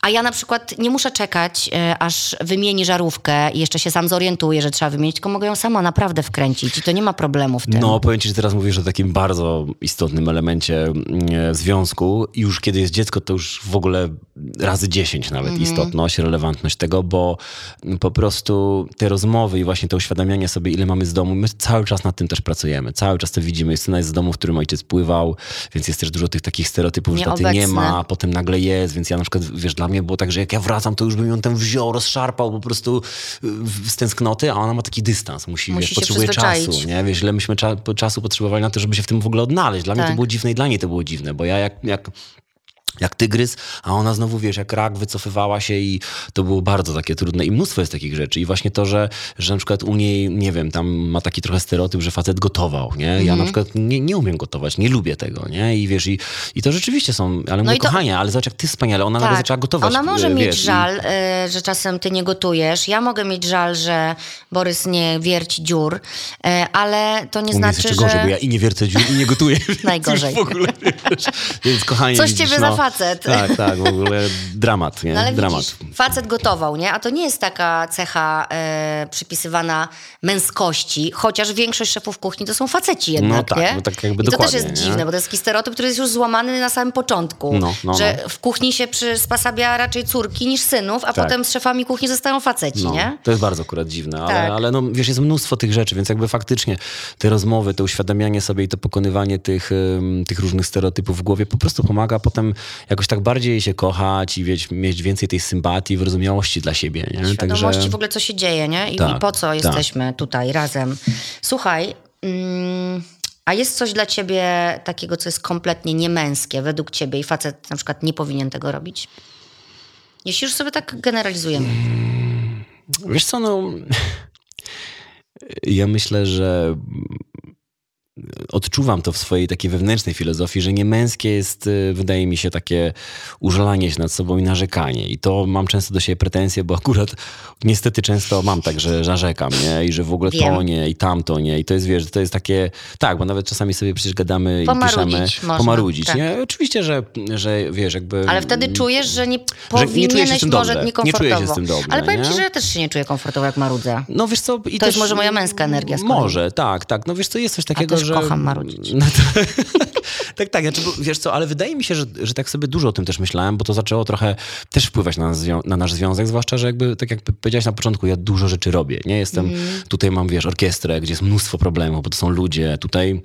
A ja na przykład nie muszę czekać, e, aż wymieni żarówkę i jeszcze się sam zorientuję, że trzeba wymienić, tylko mogę ją sama naprawdę wkręcić i to nie ma problemu w tym. No, powiem ci, że teraz mówisz o takim bardzo istotnym elemencie mm, związku. I już kiedy jest dziecko, to już w ogóle razy 10 nawet Mhm. istotność, relevantność tego, bo po prostu te rozmowy i właśnie to uświadamianie sobie, ile mamy z domu, my cały czas nad tym też pracujemy. Cały czas to widzimy. Justyna jest z domu, w którym ojciec pływał, więc jest też dużo tych takich stereotypów, że taty nie ma, a potem nagle jest, więc ja na przykład, wiesz, dla mnie było tak, że jak ja wracam, to już bym ją tam wziął, rozszarpał po prostu z tęsknoty, a ona ma taki dystans, musi, Musi wiesz, potrzebuje czasu, nie? Wiesz, ile myśmy cza czasu potrzebowali na to, żeby się w tym w ogóle odnaleźć. Dla mnie to Tak. było dziwne i dla niej to było dziwne, bo ja jak, jak jak tygrys, a ona znowu, wiesz, jak rak wycofywała się i to było bardzo takie trudne. I mnóstwo jest takich rzeczy. I właśnie to, że, że na przykład u niej, nie wiem, tam ma taki trochę stereotyp, że facet gotował, nie? Ja Mhm. na przykład nie, nie umiem gotować, nie lubię tego, nie? I wiesz, i, i to rzeczywiście są, ale mówię, i to- kochanie, ale zobacz, jak ty wspaniale, ona nagle zaczęła gotować. Tak. Ona może e, mieć wiesz, i- żal, e, że czasem ty nie gotujesz. Ja mogę mieć żal, że Borys nie wierci dziur, e, ale to nie U mnie jest znaczy, jeszcze gorzej, że... bo ja i nie wiercę dziur, i nie gotuję. więc Najgorzej. już W ogóle, wiesz, więc kochanie, Coś widzisz, ciebie za facet. Tak, tak, w ogóle dramat, nie? No ale dramat. widzisz, facet gotował, nie? A to nie jest taka cecha e, przypisywana męskości, chociaż większość szefów kuchni to są faceci jednak, No tak, nie? no tak jakby I to też jest nie? dziwne, bo to jest taki stereotyp, który jest już złamany na samym początku. No, no, że no. w kuchni się przysposabia raczej córki niż synów, a Tak. potem z szefami kuchni zostają faceci, No, nie? To jest bardzo akurat dziwne, ale, Tak. ale no, wiesz, jest mnóstwo tych rzeczy, więc jakby faktycznie te rozmowy, to uświadamianie sobie i to pokonywanie tych, tych różnych stereotypów w głowie po prostu pomaga potem jakoś tak bardziej się kochać i wiesz, mieć więcej tej sympatii, wyrozumiałości dla siebie. Nie? Świadomości w ogóle, co się dzieje, nie? I, Tak, i po co tak. jesteśmy tutaj razem. Słuchaj, mm, a jest coś dla ciebie takiego, co jest kompletnie niemęskie według ciebie i facet na przykład nie powinien tego robić? Jeśli już sobie tak generalizujemy. Wiesz co, no... Ja myślę, że odczuwam to w swojej takiej wewnętrznej filozofii, że niemęskie jest, y, wydaje mi się, takie użalanie się nad sobą i narzekanie. I to mam często do siebie pretensje, bo akurat niestety często mam tak, że narzekam, nie? I że w ogóle Wiem. to nie, i tamto nie. I to jest, wiesz, to jest takie, tak, bo nawet czasami sobie przecież gadamy Pomarudzić i piszemy. można, pomarudzić, tak. nie? Oczywiście, że, że wiesz, jakby... Ale wtedy czujesz, że nie Że nie powinieneś z tym może niekomfortowo. Nie czuję się z tym dobrze, Ale powiem nie? ci, że ja też się nie czuję komfortowo, jak marudzę. No wiesz co... I To jest może moja męska energia kolei. Może, tak, tak. No wiesz co, jest coś takiego, też że... kocham marudzić. No to, tak, tak. Znaczy, wiesz co, ale wydaje mi się, że, że tak sobie dużo o tym też myślałem, bo to zaczęło trochę też wpływać na, nas, na nasz związek, zwłaszcza, że jakby, tak jak powiedziałeś na początku, ja dużo rzeczy robię. Nie jestem, Mhm. tutaj mam, wiesz, orkiestrę, gdzie jest mnóstwo problemów, bo to są ludzie. Tutaj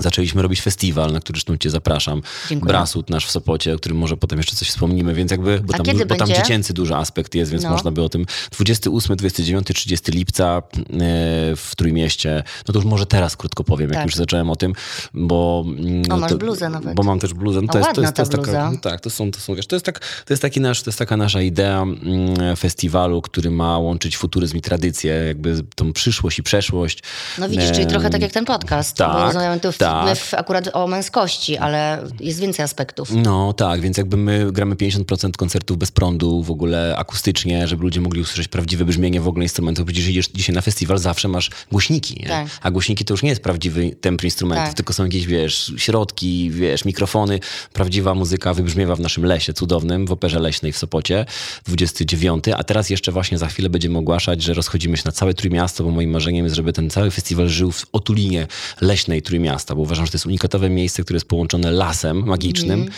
zaczęliśmy robić festiwal, na który zresztą cię zapraszam. Dziękuję. Brasut nasz w Sopocie, o którym może potem jeszcze coś wspomnimy, więc jakby, bo tam, bo tam dziecięcy duży aspekt jest, więc No. można by o tym 28, 29, 30 lipca e, w Trójmieście. No to już może teraz krótko powiem, jak Tak. już zacząłem o tym, bo... mm, O, masz to- bluzę nawet. Bo mam też bluzę. No, to, jest, to, jest, to jest ta taka, no tak, to są, to są, wiesz, to jest, tak, to jest, taki nasz, to jest taka nasza idea mm, festiwalu, który ma łączyć futuryzm i tradycję, jakby tą przyszłość i przeszłość. No widzisz, czyli trochę tak jak ten podcast. tak, bo rozmawiamy tu tak. my akurat o męskości, ale jest więcej aspektów. No tak, więc jakby my gramy 50% koncertów bez prądu, w ogóle akustycznie, żeby ludzie mogli usłyszeć prawdziwe brzmienie w ogóle instrumentów. Przecież idziesz dzisiaj na festiwal, zawsze masz głośniki? Tak. a głośniki to już nie jest prawdziwy temp instrumentów, Tak. tylko są jakieś, wiesz, środki, wiesz, mikrofony. Prawdziwa muzyka wybrzmiewa w naszym lesie cudownym, w Operze Leśnej w Sopocie, 29, a teraz jeszcze właśnie za chwilę będziemy ogłaszać, że rozchodzimy się na całe Trójmiasto, bo moim marzeniem jest, żeby ten cały festiwal żył w otulinie leśnej Trójmiasta, bo uważam, że to jest unikatowe miejsce, które jest połączone lasem magicznym,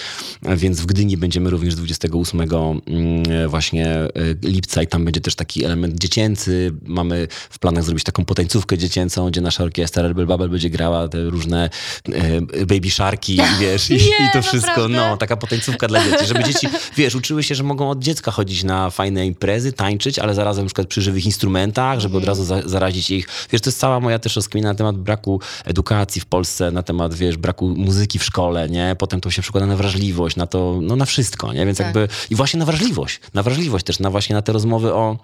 więc w Gdyni będziemy również 28 mm, właśnie e, lipca i tam będzie też taki element dziecięcy. Mamy w planach zrobić taką potańcówkę dziecięcą, gdzie nasza orkiestra Rebel Babel będzie grała te różne e, baby sharki, wiesz, i, Nie, i to wszystko, naprawdę? no, taka potańcówka dla dzieci, żeby dzieci, wiesz, uczyły się, że mogą od dziecka chodzić na fajne imprezy, tańczyć, ale zarazem na przykład przy żywych instrumentach, żeby od razu za, zarazić ich. Wiesz, to jest cała moja też rozkmina na temat braku edukacji w Polsce, na temat, wiesz, braku muzyki w szkole, nie? Potem to się przekłada na wrażliwość, na to, no na wszystko, nie? Więc Tak. jakby, i właśnie na wrażliwość, na wrażliwość też, na właśnie na te rozmowy o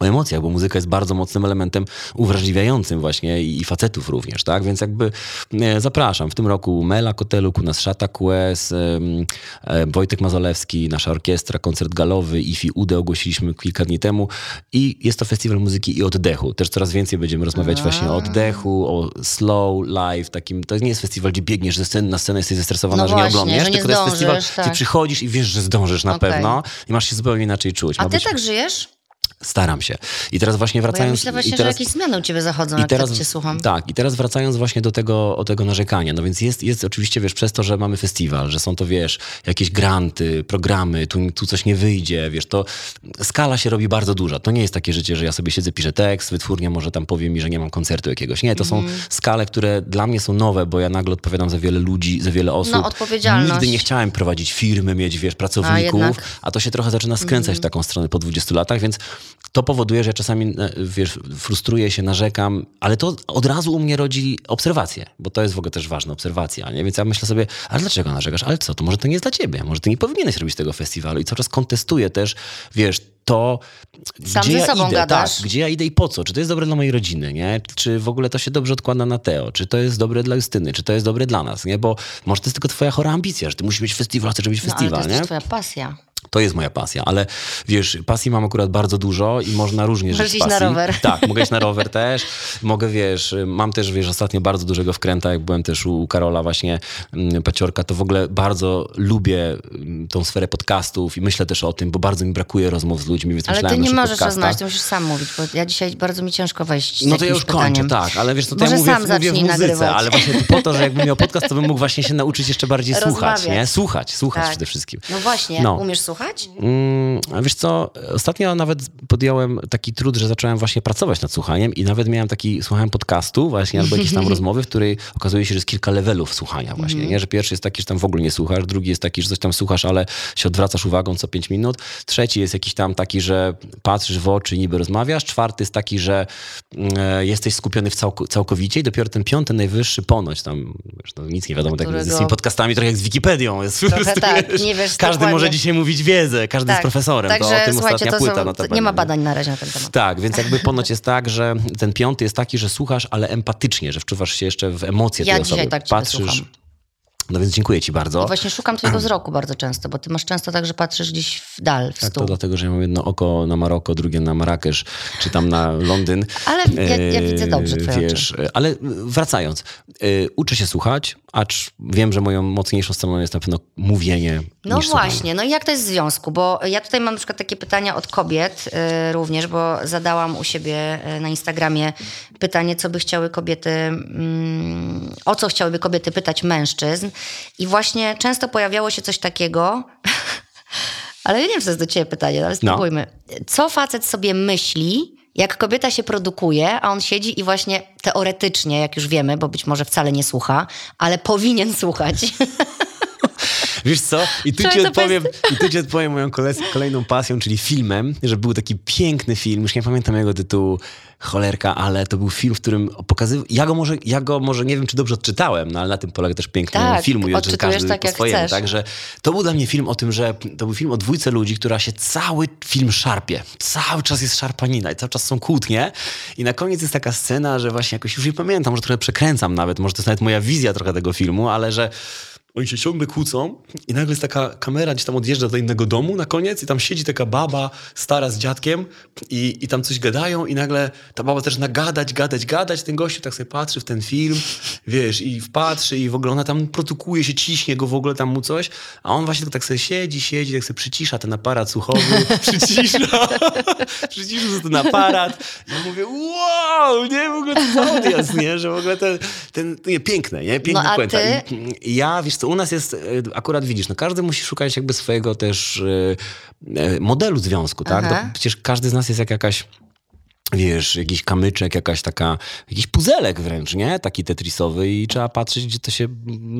o emocjach, bo muzyka jest bardzo mocnym elementem uwrażliwiającym właśnie i, facetów również, tak? Więc jakby e, zapraszam. W tym roku Mela Koteluk, u nas Szata QS, e, Wojtek Mazolewski, nasza orkiestra, koncert galowy, IFI UDE ogłosiliśmy kilka dni temu i jest to festiwal muzyki i oddechu. Też coraz więcej będziemy rozmawiać właśnie o oddechu, o slow life, takim, to nie jest festiwal, gdzie biegniesz ze sceny na scenę, jesteś zestresowana, No że nie właśnie, nie tylko to jest festiwal, zdążysz, gdzie tak. przychodzisz i wiesz, że zdążysz na Okej. pewno i masz się zupełnie inaczej czuć. A Ma ty być- tak żyjesz? Staram się. I teraz właśnie Bo ja wracając... myślę i właśnie, teraz, że jakieś zmiany u ciebie zachodzą, i jak teraz, tak cię słucham. Tak, i teraz wracając właśnie do tego, o tego narzekania. No więc jest, jest oczywiście, wiesz, przez to, że mamy festiwal, że są to, wiesz, jakieś granty, programy, tu, tu coś nie wyjdzie, wiesz, to skala się robi bardzo duża. To nie jest takie życie, że ja sobie siedzę, piszę tekst, wytwórnia może tam powie mi, że nie mam koncertu jakiegoś. Nie, to Mhm. są skale, które dla mnie są nowe, bo ja nagle odpowiadam za wiele ludzi, za wiele osób. No, odpowiedzialność. Nigdy nie chciałem prowadzić firmy, mieć, wiesz, pracowników. Mhm. a to się trochę zaczyna skręcać w taką stronę po 20 latach, więc to powoduje, że ja czasami e, wiesz, frustruję się, narzekam, ale to od razu u mnie rodzi obserwację, bo to jest w ogóle też ważna obserwacja, nie? Więc ja myślę sobie, ale dlaczego narzekasz? Ale co, to może to nie jest dla ciebie, może ty nie powinieneś robić tego festiwalu i cały czas kontestuję też, wiesz, to, Sam gdzie ja idę, gadasz. tak, gdzie ja idę i po co? Czy to jest dobre dla mojej rodziny, nie? Czy w ogóle to się dobrze odkłada na Teo? Czy to jest dobre dla Justyny? Czy to jest dobre dla nas, nie? Bo może to jest tylko twoja chora ambicja, że ty musisz mieć festiwal, chcesz robić No, ale festiwal, to nie? jest twoja pasja. To jest moja pasja, ale wiesz, pasji mam akurat bardzo dużo i można różnie Możesz żyć iść na pasji. rower. Tak, mogę iść na rower też. Mogę, wiesz, mam też, wiesz, ostatnio bardzo dużego wkręta, jak byłem też u Karola właśnie mm, Paciorka, to w ogóle bardzo lubię mm, tą sferę podcastów i myślę też o tym, bo bardzo mi brakuje rozmów z ludźmi, więc Ale myślałem ty nie możesz rozmawiać, ty musisz sam mówić, bo ja dzisiaj bardzo mi ciężko wejść No to ja już kończę, tak, ale wiesz, no to Może ja mówię, sam mówię w muzyce, nagrywać. ale właśnie po to, że jakbym miał podcast, to bym mógł właśnie się nauczyć jeszcze bardziej słuchać, Rozmawiać. nie? Słuchać, słuchać Tak. przede wszystkim. No właśnie, No. umiesz słuchać? Mm, a wiesz co, ostatnio nawet podjąłem taki trud, że zacząłem właśnie pracować nad słuchaniem i nawet miałem taki, słuchałem podcastu właśnie albo jakieś tam rozmowy, w której okazuje się, że jest kilka levelów słuchania właśnie, Mhm. nie? Że pierwszy jest taki, że tam w ogóle nie słuchasz, drugi jest taki, że coś tam słuchasz, ale się odwracasz uwagą co pięć minut, trzeci jest jakiś tam taki, że patrzysz w oczy i niby rozmawiasz, czwarty jest taki, że mm, e, jesteś skupiony w całko, całkowicie i dopiero ten piąty, najwyższy ponoć tam, wiesz, no, nic nie wiadomo, tak z tymi podcastami trochę jak z Wikipedią. Jest, prostu, tak, nie wiesz Każdy dokładnie. może dzisiaj mówić wiedzę, każdy jest profesorem, to Także o tym ostatnia to płyta są, notabene, nie ma badań na razie na ten temat. Tak, więc jakby ponoć jest tak, że ten piąty jest taki, że słuchasz, ale empatycznie, że wczuwasz się jeszcze w emocje Ja tej osoby. tak Patrzysz. No więc dziękuję ci bardzo. I właśnie szukam twojego wzroku bardzo często, bo ty masz często tak, że patrzysz gdzieś w dal, w Tak, stół. to dlatego, że ja mam jedno oko na Maroko, drugie na Marrakesz, czy tam na Londyn. Ale ja- ja widzę dobrze twoje Wiesz, e, ale wracając, e, uczę się słuchać, acz wiem, że moją mocniejszą stroną jest na pewno mówienie No niż słuchanie. właśnie, no i jak to jest w związku? Bo ja tutaj mam na przykład takie pytania od kobiet y, również, bo zadałam u siebie na Instagramie pytanie, co by chciały kobiety, mm, o co chciałyby kobiety pytać mężczyzn. I właśnie często pojawiało się coś takiego, ale ja nie wiem, co jest do ciebie pytanie, ale spróbujmy. Co facet sobie myśli, jak kobieta się produkuje, a on siedzi i właśnie teoretycznie, jak już wiemy, bo być może wcale nie słucha, ale powinien słuchać. Wiesz co? I tu, ci odpowiem, I tu ci odpowiem moją kole- kolejną pasją, czyli filmem, że był taki piękny film, już nie pamiętam jego tytułu, cholerka, ale to był film, w którym pokazywał, ja go może, ja go może nie wiem, czy dobrze odczytałem, no ale na tym polega też piękno Tak, filmu, że odczytujesz każdy tak, po jak swojemu. Także to był dla mnie film o tym, że to był film o dwójce ludzi, która się cały film szarpie. Cały czas jest szarpanina i cały czas są kłótnie i na koniec jest taka scena, że właśnie jakoś już nie pamiętam, może trochę przekręcam nawet, może to jest nawet moja wizja trochę tego filmu, ale że oni się ciągle kłócą i nagle jest taka kamera gdzieś tam odjeżdża do innego domu na koniec i tam siedzi taka baba stara z dziadkiem i, i tam coś gadają i nagle ta baba też nagadać, gadać, gadać. Ten gościu tak sobie patrzy w ten film, wiesz, i wpatrzy i w ogóle ona tam produkuje się, ciśnie go w ogóle tam mu coś, a on właśnie tak sobie siedzi, siedzi, tak sobie przycisza ten aparat słuchowy, przycisza, przycisza sobie ten aparat. Ja mówię, wow, nie, w ogóle to odjazd, nie, że w ogóle ten, ten nie, piękne, nie, piękna No, a ty? I, i ja, wiesz co, u nas jest, e, akurat widzisz, no każdy musi szukać jakby swojego też e, e, modelu związku, tak? To przecież każdy z nas jest jak jakaś wiesz, jakiś kamyczek, jakaś taka, jakiś puzelek wręcz, nie? Taki tetrisowy i trzeba patrzeć, gdzie to się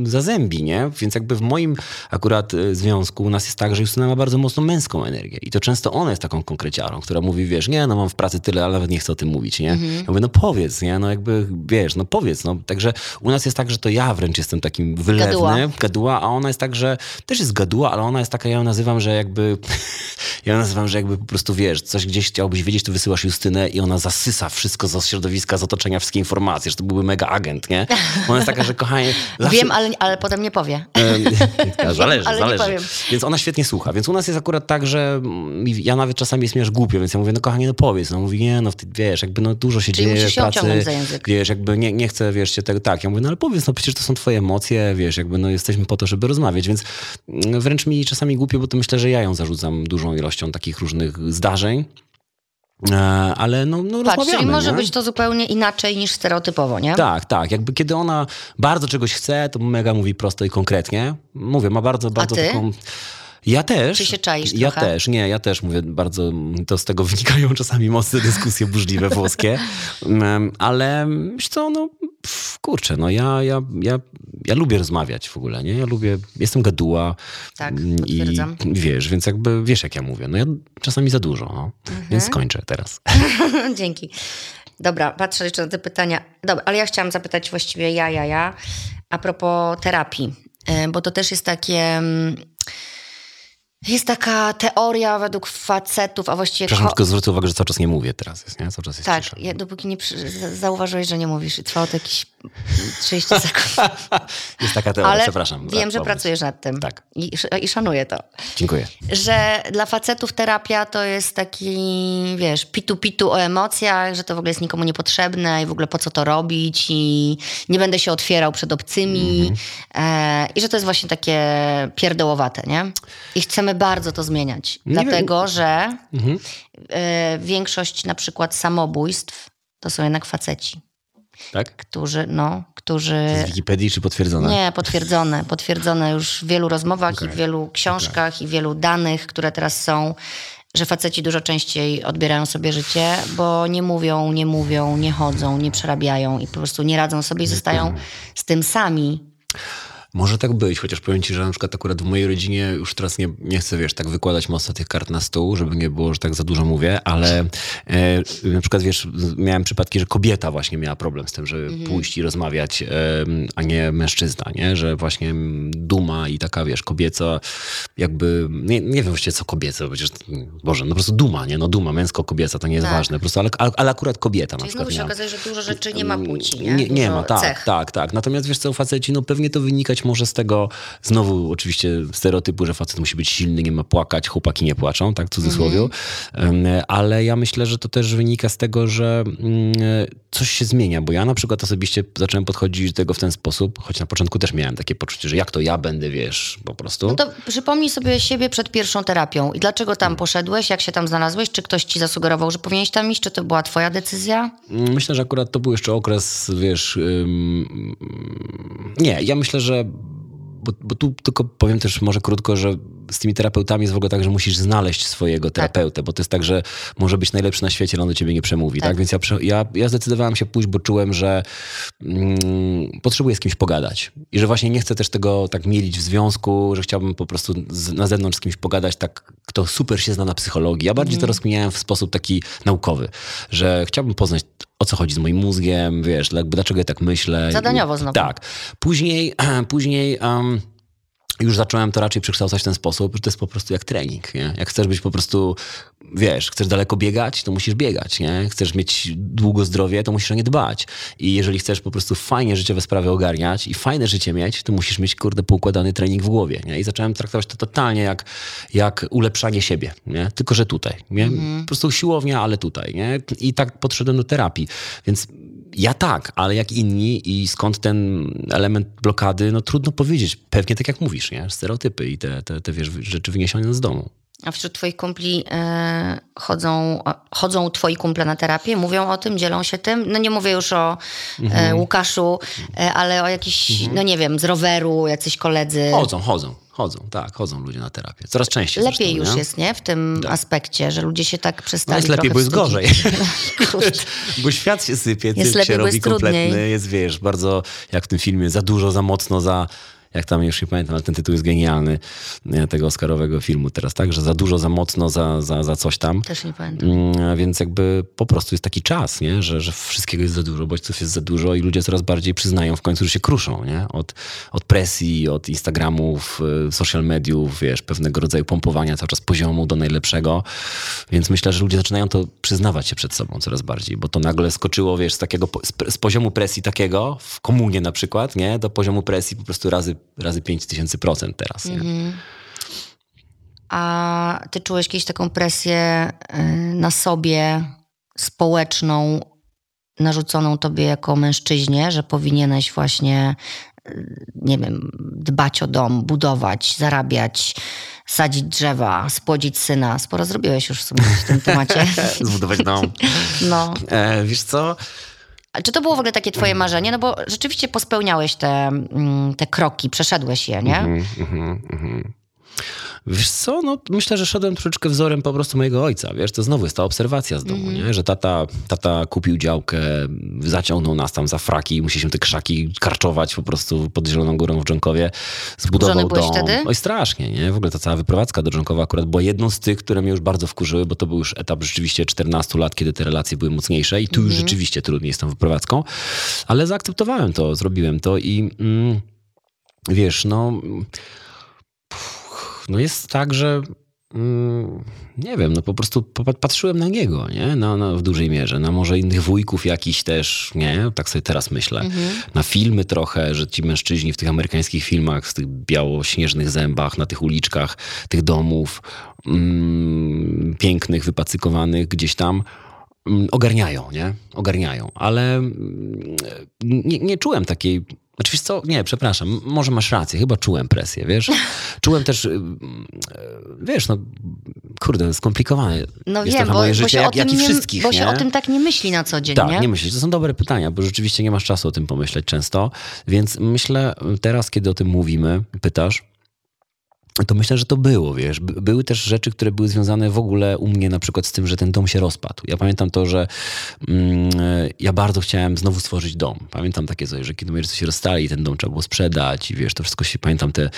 zazębi, nie? Więc jakby w moim akurat e, związku u nas jest tak, że Justyna ma bardzo mocno męską energię i to często ona jest taką konkreciarą, która mówi, wiesz, nie, no mam w pracy tyle, ale nawet nie chcę o tym mówić, nie? Mhm. Ja mówię, no powiedz, nie? No jakby, wiesz, no powiedz, no. Także u nas jest tak, że to ja wręcz jestem takim wylewny, Gaduła. gaduła, a ona jest tak, że też jest gaduła, ale ona jest taka, ja ją nazywam, że jakby, ja ją nazywam, że jakby po prostu, wiesz, coś gdzieś chciałbyś wiedzieć, to wysyłasz Justynę i ona zasysa wszystko z środowiska, z otoczenia, wszystkie informacje, że to byłby mega agent, nie? Ona jest taka, że kochanie... zawsze- Wiem, ale, ale potem nie powie. Em, zależy, ale nie zależy. powiem. Więc ona świetnie słucha. Więc u nas jest akurat tak, że ja nawet czasami jest mi aż głupio, więc ja mówię, no kochanie, no powiedz. No mówi, nie, no ty, wiesz, jakby no dużo się Czyli dzieje w pracy. za język. Wiesz, jakby nie, nie chcę, wiesz, cię tego, tak. Ja mówię, no ale powiedz, no przecież to są twoje emocje, wiesz, jakby no jesteśmy po to, żeby rozmawiać, więc mm, wręcz mi czasami głupio, bo to myślę, że ja ją zarzucam dużą ilością takich różnych zdarzeń. E, Ale no, no Patrz, rozmawiamy, czyli może nie? być to zupełnie inaczej niż stereotypowo, nie? Tak, tak. Jakby kiedy ona bardzo czegoś chce, to mega mówi prosto i konkretnie. Mówię, ma bardzo, bardzo taką... Ja też. Czy się czaisz Ja trochę? też, nie, ja też mówię bardzo, to z tego wynikają czasami mocne dyskusje burzliwe włoskie, Em, ale co, no pff, kurczę, no ja, ja, ja, ja lubię rozmawiać w ogóle, nie? Ja lubię, jestem gaduła. Tak, mm. I wiesz, więc jakby wiesz jak ja mówię, no ja czasami za dużo, no. Mhm. Więc skończę teraz. Dzięki. Dobra, patrzę jeszcze na te pytania. Dobra, ale ja chciałam zapytać właściwie ja, ja, ja, a propos terapii, E, bo to też jest takie... Jest taka teoria według facetów, a właściwie... Przepraszam, ko- tylko zwrócę uwagę, że cały czas nie mówię teraz, jest, nie? Cały czas jest tak, cisza. ja, dopóki nie przy, za- zauważyłeś, że nie mówisz i trwało to jakieś 30 sekund. Jest taka teoria, Ale przepraszam. za wiem, że pomysł. pracujesz nad tym. Tak. I, I szanuję to. Dziękuję. że dla facetów terapia to jest taki, wiesz, pitu-pitu o emocjach, że to w ogóle jest nikomu niepotrzebne i w ogóle po co to robić i nie będę się otwierał przed obcymi e, i że to jest właśnie takie pierdołowate, nie? I chcemy bardzo to zmieniać, Nie wiem. dlatego że e, większość na przykład samobójstw to są jednak faceci, Tak? którzy, no, którzy... Z Wikipedii czy potwierdzone? Nie, potwierdzone. Potwierdzone już w wielu rozmowach i w wielu książkach i wielu danych, które teraz są, że faceci dużo częściej odbierają sobie życie, bo nie mówią, nie mówią, nie chodzą, nie przerabiają i po prostu nie radzą sobie i zostają z tym sami. Może tak być, chociaż powiem ci, że na przykład akurat w mojej rodzinie już teraz nie, nie chcę, wiesz, tak wykładać mocno tych kart na stół, żeby nie było, że tak za dużo mówię, ale e, na przykład, wiesz, miałem przypadki, że kobieta właśnie miała problem z tym, żeby pójść i rozmawiać, e, a nie mężczyzna, nie? Że właśnie duma i taka, wiesz, kobieca jakby, nie, nie wiem właściwie co kobieca, przecież, Boże, no po prostu duma, nie? No duma, męsko-kobieca, to nie jest Tak. ważne, po prostu, ale, ale, akurat kobieta na Czyli przykład znowu się okazuje, że dużo rzeczy nie ma płci, nie? Nie, nie ma, tak, cech. tak, tak. Natomiast wiesz co, faceci, no pewnie to wynikać być może z tego, znowu oczywiście stereotypu, że facet musi być silny, nie ma płakać, chłopaki nie płaczą, tak w cudzysłowie, Mhm. ale ja myślę, że to też wynika z tego, że mm, coś się zmienia, bo ja na przykład osobiście zacząłem podchodzić do tego w ten sposób, choć na początku też miałem takie poczucie, że jak to ja będę, wiesz, po prostu. No to przypomnij sobie siebie przed pierwszą terapią i dlaczego tam poszedłeś, jak się tam znalazłeś, czy ktoś ci zasugerował, że powinieneś tam iść, czy to była twoja decyzja? Myślę, że akurat to był jeszcze okres, wiesz. ym, nie, ja myślę, że. Bo, bo tu tylko powiem też może krótko, że z tymi terapeutami jest w ogóle tak, że musisz znaleźć swojego terapeutę, bo to jest tak, że może być najlepszy na świecie, ale on do ciebie nie przemówi. Tak, Tak. więc ja, ja, ja zdecydowałem się pójść, bo czułem, że mm, potrzebuję z kimś pogadać. I że właśnie nie chcę też tego tak mielić w związku, że chciałbym po prostu z, na zewnątrz z kimś pogadać, tak, kto super się zna na psychologii. Ja bardziej to rozkminiałem w sposób taki naukowy, że chciałbym poznać o co chodzi z moim mózgiem, wiesz, jakby dlaczego ja tak myślę. Zadaniowo znowu. Tak. Później, później um, już zacząłem to raczej przekształcać w ten sposób, że to jest po prostu jak trening, nie? Jak chcesz być po prostu, wiesz, chcesz daleko biegać, to musisz biegać, nie? Chcesz mieć długo zdrowie, to musisz o nie dbać. I jeżeli chcesz po prostu fajnie życiowe sprawy ogarniać i fajne życie mieć, to musisz mieć, kurde, poukładany trening w głowie, nie? I zacząłem traktować to totalnie jak, jak ulepszanie siebie, nie? Tylko, że tutaj, nie? Po prostu siłownia, ale tutaj, nie? I tak podszedłem do terapii. Więc ja tak, ale jak inni i skąd ten element blokady, no trudno powiedzieć. Pewnie tak jak mówisz, nie? Stereotypy i te, te, te wiesz, rzeczy wyniesione z domu. A wśród twoich kumpli e, chodzą, chodzą twoi kumple na terapię, mówią o tym, dzielą się tym? No nie mówię już o Mhm. e, Łukaszu, e, ale o jakiś, no nie wiem, z roweru, jacyś koledzy. Chodzą, chodzą, chodzą, tak, chodzą ludzie na terapię. Coraz częściej Lepiej zresztą, już nie? jest, nie? W tym aspekcie, że ludzie się tak No przestali jest lepiej, bo jest gorzej. Bo świat się sypie, Jest lepiej, się robi jest trudniej. kompletny, jest wiesz, bardzo jak w tym filmie, za dużo, za mocno, za jak tam już nie pamiętam, ale ten tytuł jest genialny nie, tego Oscarowego filmu teraz, tak, że za dużo, za mocno, za, za, za coś tam. Też nie pamiętam. Mm, Więc jakby po prostu jest taki czas, nie? Że, że wszystkiego jest za dużo, bodźców jest za dużo i ludzie coraz bardziej przyznają w końcu, że się kruszą nie? Od, od presji, od Instagramów, y, social mediów, wiesz, pewnego rodzaju pompowania cały czas poziomu do najlepszego. Więc myślę, że ludzie zaczynają to przyznawać się przed sobą coraz bardziej, bo to nagle skoczyło, wiesz, z takiego, z, z poziomu presji takiego, w komunie na przykład, nie? Do poziomu presji po prostu razy, razy 5 tysięcy procent teraz, nie? A ty czułeś kiedyś taką presję y, na sobie społeczną, narzuconą tobie jako mężczyźnie, że powinieneś właśnie, y, nie wiem, dbać o dom, budować, zarabiać, sadzić drzewa, spłodzić syna. Sporo zrobiłeś już w sumie w tym temacie. Zbudować dom. No. E, wiesz co? Czy to było w ogóle takie twoje marzenie? No bo rzeczywiście pospełniałeś te, mm, te kroki, przeszedłeś je, nie? Mhm, mhm. Wiesz co, no myślę, że szedłem troszeczkę wzorem po prostu mojego ojca, wiesz, to znowu jest ta obserwacja z domu, nie? że tata, tata kupił działkę, zaciągnął nas tam za fraki, musieliśmy te krzaki karczować po prostu pod Zieloną Górą w Dżonkowie, zbudował dom. wtedy? Oj strasznie, nie? W ogóle ta cała wyprowadzka do Dżonkowa akurat była jedną z tych, które mnie już bardzo wkurzyły, bo to był już etap rzeczywiście 14 lat, kiedy te relacje były mocniejsze i tu już rzeczywiście trudniej jest tą wyprowadzką, ale zaakceptowałem to, zrobiłem to i... Mm, Wiesz, no, no jest tak, że mm, nie wiem, no po prostu patrzyłem na niego, nie? Na, na, w dużej mierze, na może innych wujków jakiś też, nie? Tak sobie teraz myślę. Na filmy trochę, że ci mężczyźni w tych amerykańskich filmach z tych biało-śnieżnych zębach, na tych uliczkach, tych domów mm, pięknych, wypacykowanych gdzieś tam, mm, ogarniają, nie? Ogarniają, ale mm, nie, nie czułem takiej. Znaczy, wiesz co? Nie, przepraszam, może masz rację, chyba czułem presję, wiesz? Czułem też, y, y, wiesz, no, kurde, skomplikowane No jest wiem, trochę bo, moje bo, życie, się o jak, jak i nie, wszystkich, bo się nie? o tym tak nie myśli na co dzień, Tak, nie? nie myśleć. To są dobre pytania, bo rzeczywiście nie masz czasu o tym pomyśleć często. Więc myślę teraz, kiedy o tym mówimy, pytasz, to myślę, że to było, wiesz. By- Były też rzeczy, które były związane w ogóle u mnie na przykład z tym, że ten dom się rozpadł. Ja pamiętam to, że mm, ja bardzo chciałem znowu stworzyć dom. Pamiętam takie coś, że kiedy się rozstali, ten dom trzeba było sprzedać i wiesz, to wszystko się, pamiętam te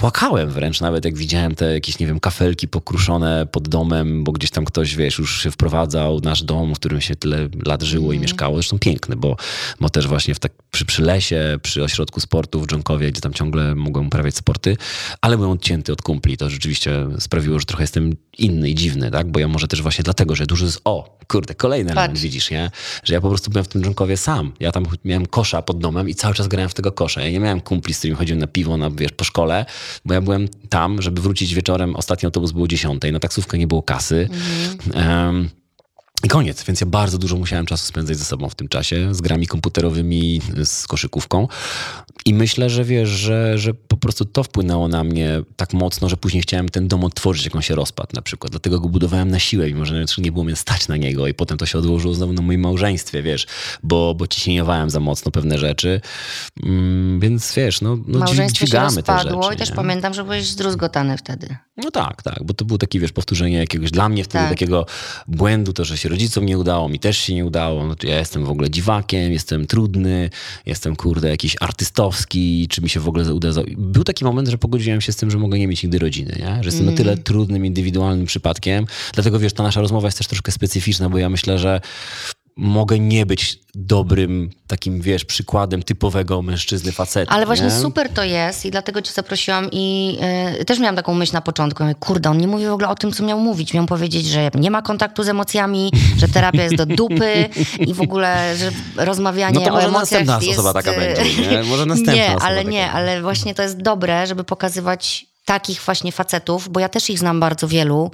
płakałem wręcz nawet, jak widziałem te jakieś, nie wiem, kafelki pokruszone pod domem, bo gdzieś tam ktoś, wiesz, już się wprowadzał, nasz dom, w którym się tyle lat żyło i mieszkało. Zresztą piękny, bo, bo też właśnie w tak, przy, przy lesie, przy ośrodku sportu w Dżonkowie, gdzie tam ciągle mogłem uprawiać sporty, ale byłem odcięty od kumpli. To rzeczywiście sprawiło, że trochę jestem inny i dziwny, tak? Bo ja może też właśnie dlatego, że dużo z... O, kurde, kolejny element, widzisz, nie? Że ja po prostu byłem w tym Dżonkowie sam. Ja tam miałem kosza pod domem i cały czas grałem w tego kosza. Ja nie miałem kumpli, z którymi chodziłem na piwo, na, wiesz, po szkole, bo ja byłem tam, żeby wrócić wieczorem. Ostatni autobus był o 10, na taksówkę nie było kasy. Em, i koniec, więc ja bardzo dużo musiałem czasu spędzać ze sobą w tym czasie, z grami komputerowymi, z koszykówką. I myślę, że wiesz, że, że po prostu to wpłynęło na mnie tak mocno, że później chciałem ten dom otworzyć, jak on się rozpadł na przykład. Dlatego go budowałem na siłę, mimo że nie było mnie stać na niego. I potem to się odłożyło znowu na moim małżeństwie, wiesz, bo, bo ciśnieniowałem za mocno pewne rzeczy. Mm, więc wiesz, no, no dźwig- Małżeństwo się dźwigamy te rozpadło rzeczy. i też nie? pamiętam, że byłeś zdruzgotany wtedy. No tak, tak, bo to było takie, wiesz, powtórzenie jakiegoś dla mnie wtedy Tak. takiego błędu, to, że się rodzicom nie udało, mi też się nie udało. No, ja jestem w ogóle dziwakiem, jestem trudny, jestem, kurde, jakiś artystowski, czy mi się w ogóle uda. Był taki moment, że pogodziłem się z tym, że mogę nie mieć nigdy rodziny, nie? że jestem na tyle trudnym, indywidualnym przypadkiem. Dlatego, wiesz, ta nasza rozmowa jest też troszkę specyficzna, bo ja myślę, że mogę nie być dobrym takim, wiesz, przykładem typowego mężczyzny faceta. Ale właśnie nie? super to jest i dlatego cię zaprosiłam i y, też miałam taką myśl na początku. Mówię, Kurde, on nie mówi w ogóle o tym, co miał mówić. Miał powiedzieć, że nie ma kontaktu z emocjami, że terapia jest do dupy i w ogóle, że rozmawianie No to może o emocjach następna jest... osoba taka będzie, nie? Może następna Nie, ale nie, ale właśnie to jest dobre, żeby pokazywać takich właśnie facetów, bo ja też ich znam bardzo wielu,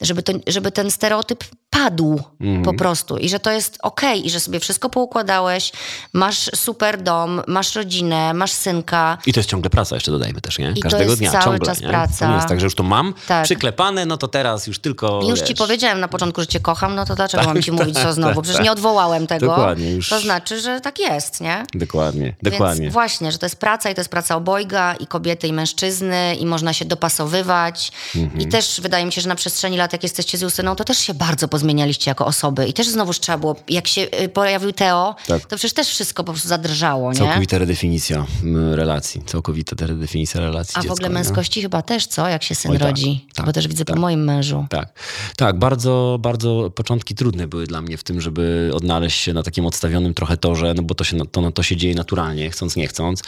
żeby, to, żeby ten stereotyp padł Mhm. po prostu i że to jest okej i że sobie wszystko poukładałeś, masz super dom, masz rodzinę, masz synka, I to jest ciągle praca, jeszcze dodajmy też, nie? to Każdego jest dnia, cały ciągle. czas nie? praca. To nie jest tak, że już to mam Tak. przyklepane, no to teraz już tylko. I już ci wiesz, powiedziałem na początku, że cię kocham, no to dlaczego Tak, mam ci mówić tak, co znowu? tak, Przecież tak. nie odwołałem tego. Dokładnie, już- To znaczy, że tak jest, nie? Dokładnie, dokładnie. Więc właśnie, że to jest praca i to jest praca obojga i kobiety i mężczyzny i można się dopasowywać. Mhm. I też wydaje mi się, że na przestrzeni lat, jak jesteście z Justyną, to też się bardzo pozmienialiście jako osoby. I też znowuż trzeba było, jak się y, pojawił Teo, Tak. to przecież też wszystko po prostu zadrżało, nie? Całkowita redefinicja mm, relacji. Całkowita redefinicja relacji. A w dziecko, ogóle nie? męskości chyba też, co? Jak się syn Oj, tak, rodzi. tak, Bo też widzę tak. po moim mężu. Tak, tak, bardzo, bardzo początki trudne były dla mnie w tym, żeby odnaleźć się na takim odstawionym trochę torze, no bo to się, to, to się dzieje naturalnie, chcąc, nie chcąc.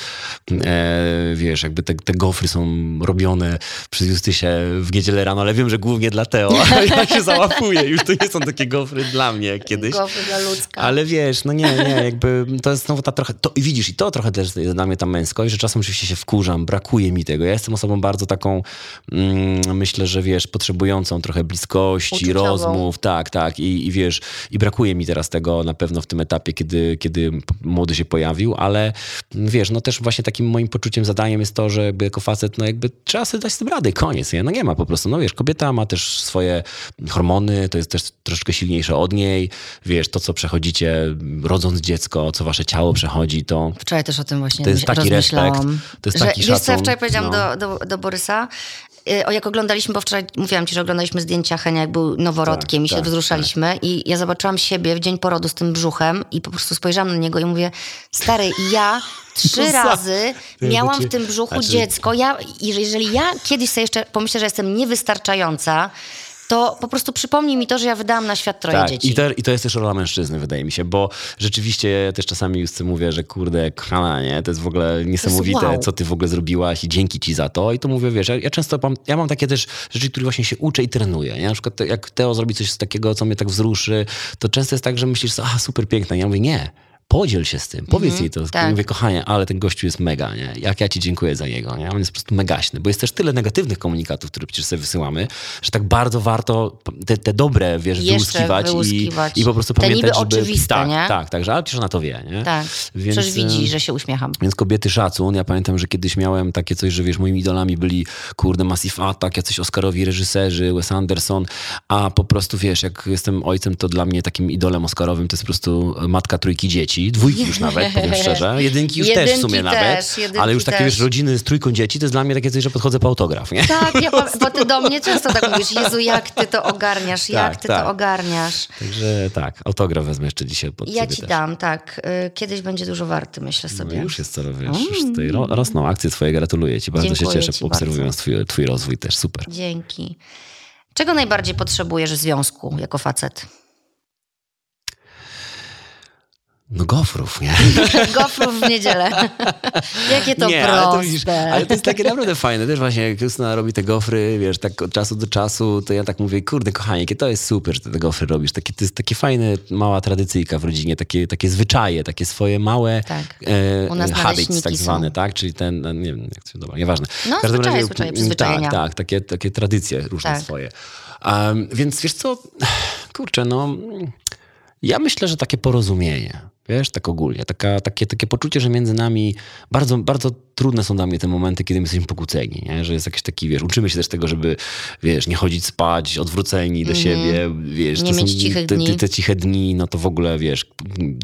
E, wiesz, jakby te, te gofry są robione przez Justysię w niedzielę rano, ale wiem, że głównie dla Teo, ja się załapuję, już to nie są takie gofry dla mnie kiedyś. Gofry dla ludzka. Ale wiesz, no nie, nie, jakby to jest znowu ta trochę, to, i widzisz, i to trochę też jest dla mnie ta męskość, że czasem oczywiście się wkurzam, brakuje mi tego. Ja jestem osobą bardzo taką, mm, myślę, że wiesz, potrzebującą trochę bliskości, Uczuciową. rozmów, tak, tak, I, i wiesz, i brakuje mi teraz tego na pewno w tym etapie, kiedy, kiedy młody się pojawił, ale wiesz, no też właśnie takim moim poczuciem, zadaniem jest to, że jakby jako facet, no jakby trzeba sobie dać z tym radę, koniec, nie? No nie ma po prostu, no wiesz, kobieta ma też swoje hormony, to jest też troszeczkę silniejsze od niej, wiesz, to co przechodzicie rodząc dziecko, co wasze ciało przechodzi, to Wczoraj też o tym właśnie To jest taki respekt, to jest że, taki wiesz co szacun, wczoraj powiedziałam no. do, do, do Borysa? Y, O, jak oglądaliśmy, bo wczoraj mówiłam ci, że oglądaliśmy zdjęcia Henia, jak był noworodkiem Tak, i się tak, wzruszaliśmy i ja zobaczyłam siebie w dzień porodu z tym brzuchem i po prostu spojrzałam na niego i mówię, stary, ja trzy No razy miałam w tym brzuchu dziecko. Ja, jeżeli ja kiedyś sobie jeszcze pomyślę, że jestem niewystarczająca, to po prostu przypomnij mi to, że ja wydałam na świat troje Tak, dzieci. i to, i to jest też rola mężczyzny, wydaje mi się, bo rzeczywiście ja też czasami już mówię, że kurde, kochana, nie, to jest w ogóle niesamowite, wow. co ty w ogóle zrobiłaś i dzięki ci za to. I to mówię, wiesz, ja, ja często mam, ja mam takie też rzeczy, które właśnie się uczę i trenuję. Nie? Na przykład jak Teo zrobi coś takiego, co mnie tak wzruszy, to często jest tak, że myślisz, a super piękne. Ja mówię, nie. Podziel się z tym, powiedz jej to. tak. Mówię, kochanie, ale ten gościu jest mega, nie? Jak ja ci dziękuję za niego, nie? On jest po prostu megaśny, bo jest też tyle negatywnych komunikatów, które przecież sobie wysyłamy, że tak bardzo warto te, te dobre, wiesz, wyłuskiwać, wyłuskiwać. I, i po prostu Te pamiętać, niby żeby... oczywiste, tak, nie? Tak, tak, że ale przecież ona to wie, nie? Tak, Więc, przecież widzi, że się uśmiecham. Więc kobiety szacun. Ja pamiętam, że kiedyś miałem takie coś, że wiesz, moimi idolami byli kurde Massive Attack, jacyś Oscarowi reżyserzy, Wes Anderson, a po prostu wiesz, jak jestem ojcem, to dla mnie takim idolem Oscarowym to jest po prostu matka trójki dzieci. Dzieci, dwójki już nawet, powiem szczerze. Jedynki już też w Jedynki sumie też, nawet. jedynki Ale już takie, też. wiesz, rodziny z trójką dzieci, to jest dla mnie takie coś, że podchodzę po autograf, nie? Tak, ja, bo, ty do mnie często tak mówisz, Jezu, jak ty to ogarniasz, jak Tak, ty tak. to ogarniasz. Także tak, autograf wezmę jeszcze dzisiaj pod Ja ci też. dam, tak. Y, Kiedyś będzie dużo warty, myślę No sobie. już jest co, wiesz, już tutaj ro, rosną akcje twoje, gratuluję ci. Bardzo Dziękuję się cieszę, ci obserwując twój, twój rozwój też, super. Dzięki. Czego najbardziej potrzebujesz w związku jako facet? No gofrów, nie? Gofrów w niedzielę. Jakie to nie, proste. ale to, widzisz, ale to jest takie naprawdę fajne. Też właśnie jak Justyna robi te gofry, wiesz, tak od czasu do czasu, to ja tak mówię, kurde kochanie, jakie to jest super, że te gofry robisz. Takie, to jest takie fajne, mała tradycyjka w rodzinie, takie, takie zwyczaje, takie swoje małe Tak. e, habits tak są. zwane, tak? Czyli ten, no, nie wiem, jak to się dobra, nieważne. No, zwyczaje, razie, zwyczaje, przyzwyczajenia. Tak, tak, takie, takie tradycje różne Tak. swoje. Um, więc wiesz co, kurczę, no ja myślę, że takie porozumienie, wiesz, tak ogólnie, taka, takie, takie poczucie, że między nami bardzo, bardzo trudne są dla mnie te momenty, kiedy my jesteśmy pokłóceni, nie? że jest jakiś taki, wiesz, uczymy się też tego, żeby, wiesz, nie chodzić spać, odwróceni do siebie, wiesz. Nie mieć cichych te, dni. Te, te ciche dni, no to w ogóle, wiesz,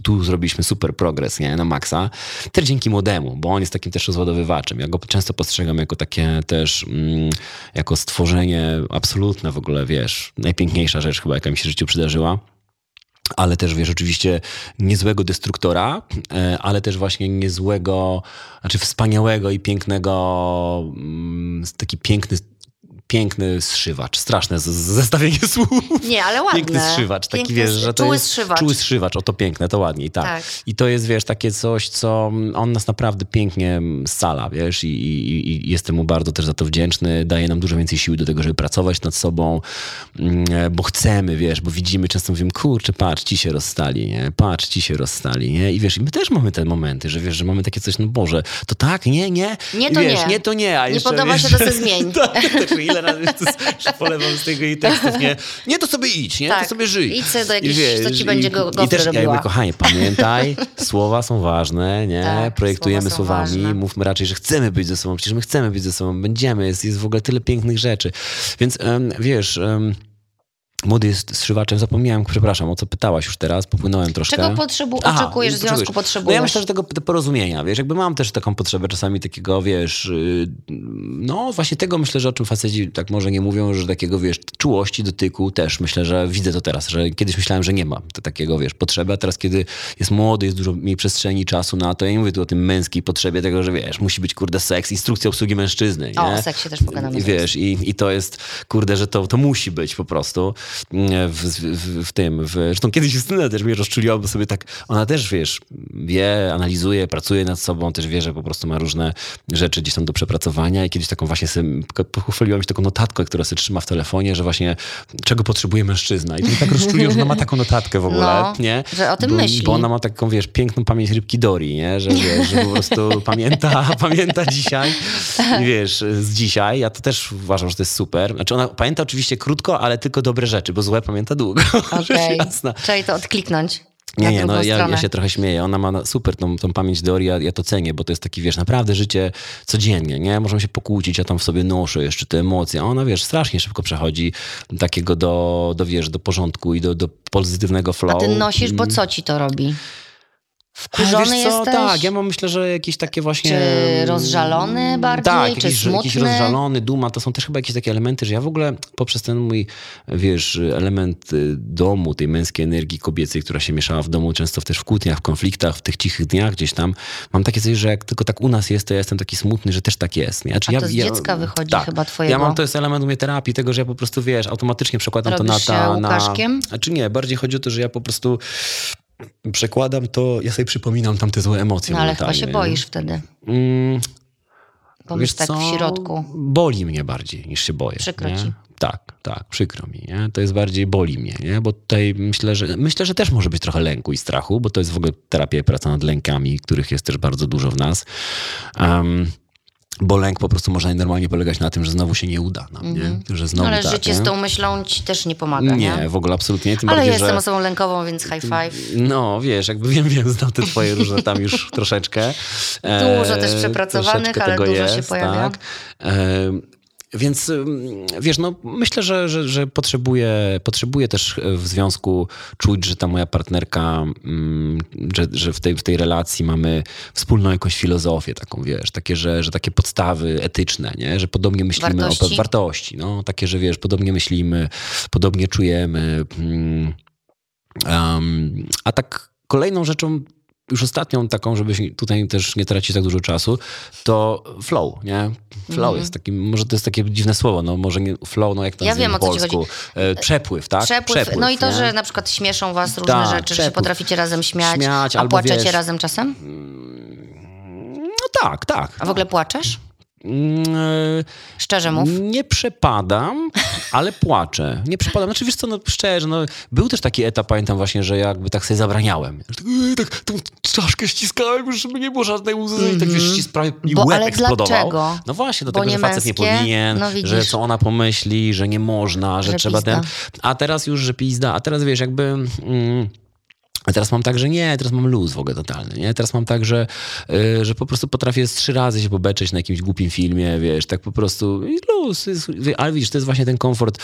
tu zrobiliśmy super progres, nie, na maksa. Też dzięki młodemu, bo on jest takim też rozładowywaczem. Ja go często postrzegam jako takie też, mm, jako stworzenie absolutne w ogóle, wiesz, najpiękniejsza rzecz chyba, jaka mi się w życiu przydarzyła ale też wiesz, oczywiście niezłego destruktora, e, ale też właśnie niezłego, znaczy wspaniałego i pięknego, mm, taki piękny, piękny zszywacz. Straszne zestawienie słów. Nie, ale ładne. Piękny zszywacz, taki Piękny wiesz, sz- że to czuły jest zszywacz. czuły zszywacz, o to piękne, to ładniej, tak. Tak. I to jest, wiesz, takie coś, co on nas naprawdę pięknie scala, wiesz, i, i, i jestem mu bardzo też za to wdzięczny, daje nam dużo więcej siły do tego, żeby pracować nad sobą, mm, bo chcemy, wiesz, bo widzimy, często mówimy, kurczę, patrz, ci się rozstali, nie, patrz, ci się rozstali, nie, i wiesz, i my też mamy te momenty, że wiesz, że mamy takie coś, no Boże, to tak, nie, nie, Nie, I to wiesz, nie. nie, to nie, a Nie jeszcze, podoba wiesz, się, to se zmień. tak, tak, ile razy to jest- polewam z tego i tekstów, nie, nie, to sobie idź, nie, Tak. to sobie żyj. Idź sobie do I jakiejś, co ci będzie go- i, też, ja robiła. mówię, kochanie, pamiętaj, słowa są ważne, nie? Tak, Projektujemy słowami, ważne. mówmy raczej, że chcemy być ze sobą, przecież my chcemy być ze sobą, będziemy, jest, jest w ogóle tyle pięknych rzeczy. Więc em, wiesz... em, Młody jest zszywaczem, zapomniałem, przepraszam, o co pytałaś już teraz, popłynąłem troszkę. Czego potrzebu- Aha, oczekujesz w związku, No ja potrzebujesz? myślę, że tego te porozumienia, wiesz, jakby mam też taką potrzebę czasami takiego, wiesz, yy, no właśnie tego myślę, że o czym faceci tak może nie mówią, że takiego, wiesz, czułości, dotyku też myślę, że widzę to teraz, że kiedyś myślałem, że nie mam to takiego, wiesz, potrzeby, a teraz kiedy jest młody, jest dużo mniej przestrzeni, czasu na to, ja nie mówię tu o tym męskiej potrzebie tego, że wiesz, musi być, kurde, seks, instrukcja obsługi mężczyzny, nie? O, o seksie też pogadamy wiesz, i, i to jest, kurde, że to, to musi być po prostu w, w, w tym. W, zresztą kiedyś Justyna też mnie rozczuliła, bo sobie tak, ona też, wiesz, wie, analizuje, pracuje nad sobą, też wie, że po prostu ma różne rzeczy gdzieś tam do przepracowania i kiedyś taką właśnie pochwaliła mi się taką notatkę, która sobie trzyma w telefonie, że właśnie czego potrzebuje mężczyzna. I to mnie tak rozczuliło, że ona ma taką notatkę w ogóle, No, nie? że o tym bo, myśli. Bo ona ma taką, wiesz, piękną pamięć rybki Dori, nie? Że, wiesz, że po prostu pamięta, pamięta dzisiaj, wiesz, z dzisiaj. Ja to też uważam, że to jest super. Znaczy ona pamięta oczywiście krótko, ale tylko dobre rzeczy, bo złe pamięta długo. Okej, jasna. trzeba to odkliknąć. Nie, nie, no ja, ja się trochę śmieję. Ona ma super tą, tą pamięć Dori, ja, ja to cenię, bo to jest taki, wiesz, naprawdę życie codziennie, nie? Możemy się pokłócić, ja tam w sobie noszę jeszcze te emocje. A ona, wiesz, strasznie szybko przechodzi takiego do, do wiesz, do porządku i do, do pozytywnego flow. A ty nosisz, bo Mm. co ci to robi? Wkurzony wiesz co, jesteś? Tak, ja mam myślę, że jakieś takie właśnie... Czy rozżalony bardziej, Tak, czy jakiś, jakiś smutny? rozżalony, duma, to są też chyba jakieś takie elementy, że ja w ogóle poprzez ten mój, wiesz, element y, domu, tej męskiej energii kobiecej, która się mieszała w domu, często też w kłótniach, w konfliktach, w tych cichych dniach gdzieś tam, mam takie coś, że jak tylko tak u nas jest, to ja jestem taki smutny, że też tak jest. Nie? Znaczy, A to z dziecka wychodzi tak, chyba twojego. Ja mam, to jest element u mnie terapii, tego, że ja po prostu, wiesz, automatycznie przekładam to na... Robisz się Ta, na Łukaszkiem? Znaczy nie, bardziej chodzi o to, że ja po prostu przekładam to, ja sobie przypominam tam te złe emocje No ale chyba się boisz wtedy. Mm, Pomyśl tak co? w środku. Boli mnie bardziej niż się boję. Przykro nie? ci. Tak, tak, przykro mi. Nie? To jest bardziej boli mnie, nie? bo tutaj myślę że, myślę, że też może być trochę lęku i strachu, bo to jest w ogóle terapia i praca nad lękami, których jest też bardzo dużo w nas. Um, bo lęk po prostu może najnormalniej polegać na tym, że znowu się nie uda nam, nie? Że znowu Mhm. Ale tak, życie nie? z tą myślą ci też nie pomaga, nie? Nie, w ogóle absolutnie nie. Tym Ale ja bardziej, jestem że... osobą lękową, więc high five. No, wiesz, jakby wiem, wiem, znam te twoje różne tam już troszeczkę. Dużo też przepracowanych, troszeczkę ale dużo jest, się pojawia. Tak. E, więc wiesz, no myślę, że, że, że potrzebuję, potrzebuję też w związku czuć, że ta moja partnerka, ym, że, że w, tej, w tej relacji mamy wspólną jakąś filozofię taką, wiesz, takie, że, że takie podstawy etyczne, nie? że podobnie myślimy Wartości. o wartości, no, takie, że wiesz, podobnie myślimy, podobnie czujemy. Um, a tak kolejną rzeczą, już ostatnią taką, żeby tutaj też nie tracić tak dużo czasu, to flow, nie? Flow Mhm. jest takim, może to jest takie dziwne słowo, no może nie flow, no jak to Ja wiem, po o co ci polsku? E, Przepływ, tak? Przepływ, no i to, nie? że na przykład śmieszą was różne Tak, rzeczy, że się przepływ. potraficie razem śmiać, Śmiać, a płaczecie wiesz- razem czasem? No tak, tak. A w ogóle płaczesz? Mm, e, Szczerze mów. Nie przepadam, ale płaczę. Nie przepadam. Znaczy, wiesz co, no szczerze, no, był też taki etap, pamiętam właśnie, że jakby tak sobie zabraniałem. Tak, "Ej, tak tą czaszkę ściskałem, już żeby nie było żadnej łzy. I tak wiesz, ścisk prawie mi Mhm. Bo- łeb ale eksplodował. dlaczego? No właśnie, Bo dlatego, nie że facet nie powinien, No że co ona pomyśli, że nie można, że, Że trzeba pizda. ten... A teraz już, że pizda. A teraz wiesz, jakby... Mm, a teraz mam tak, że nie, teraz mam luz w ogóle totalny, nie? Teraz mam tak, że, y, że po prostu potrafię z trzy razy się pobeczeć na jakimś głupim filmie, wiesz, tak po prostu i luz. Jest, ale widzisz, to jest właśnie ten komfort,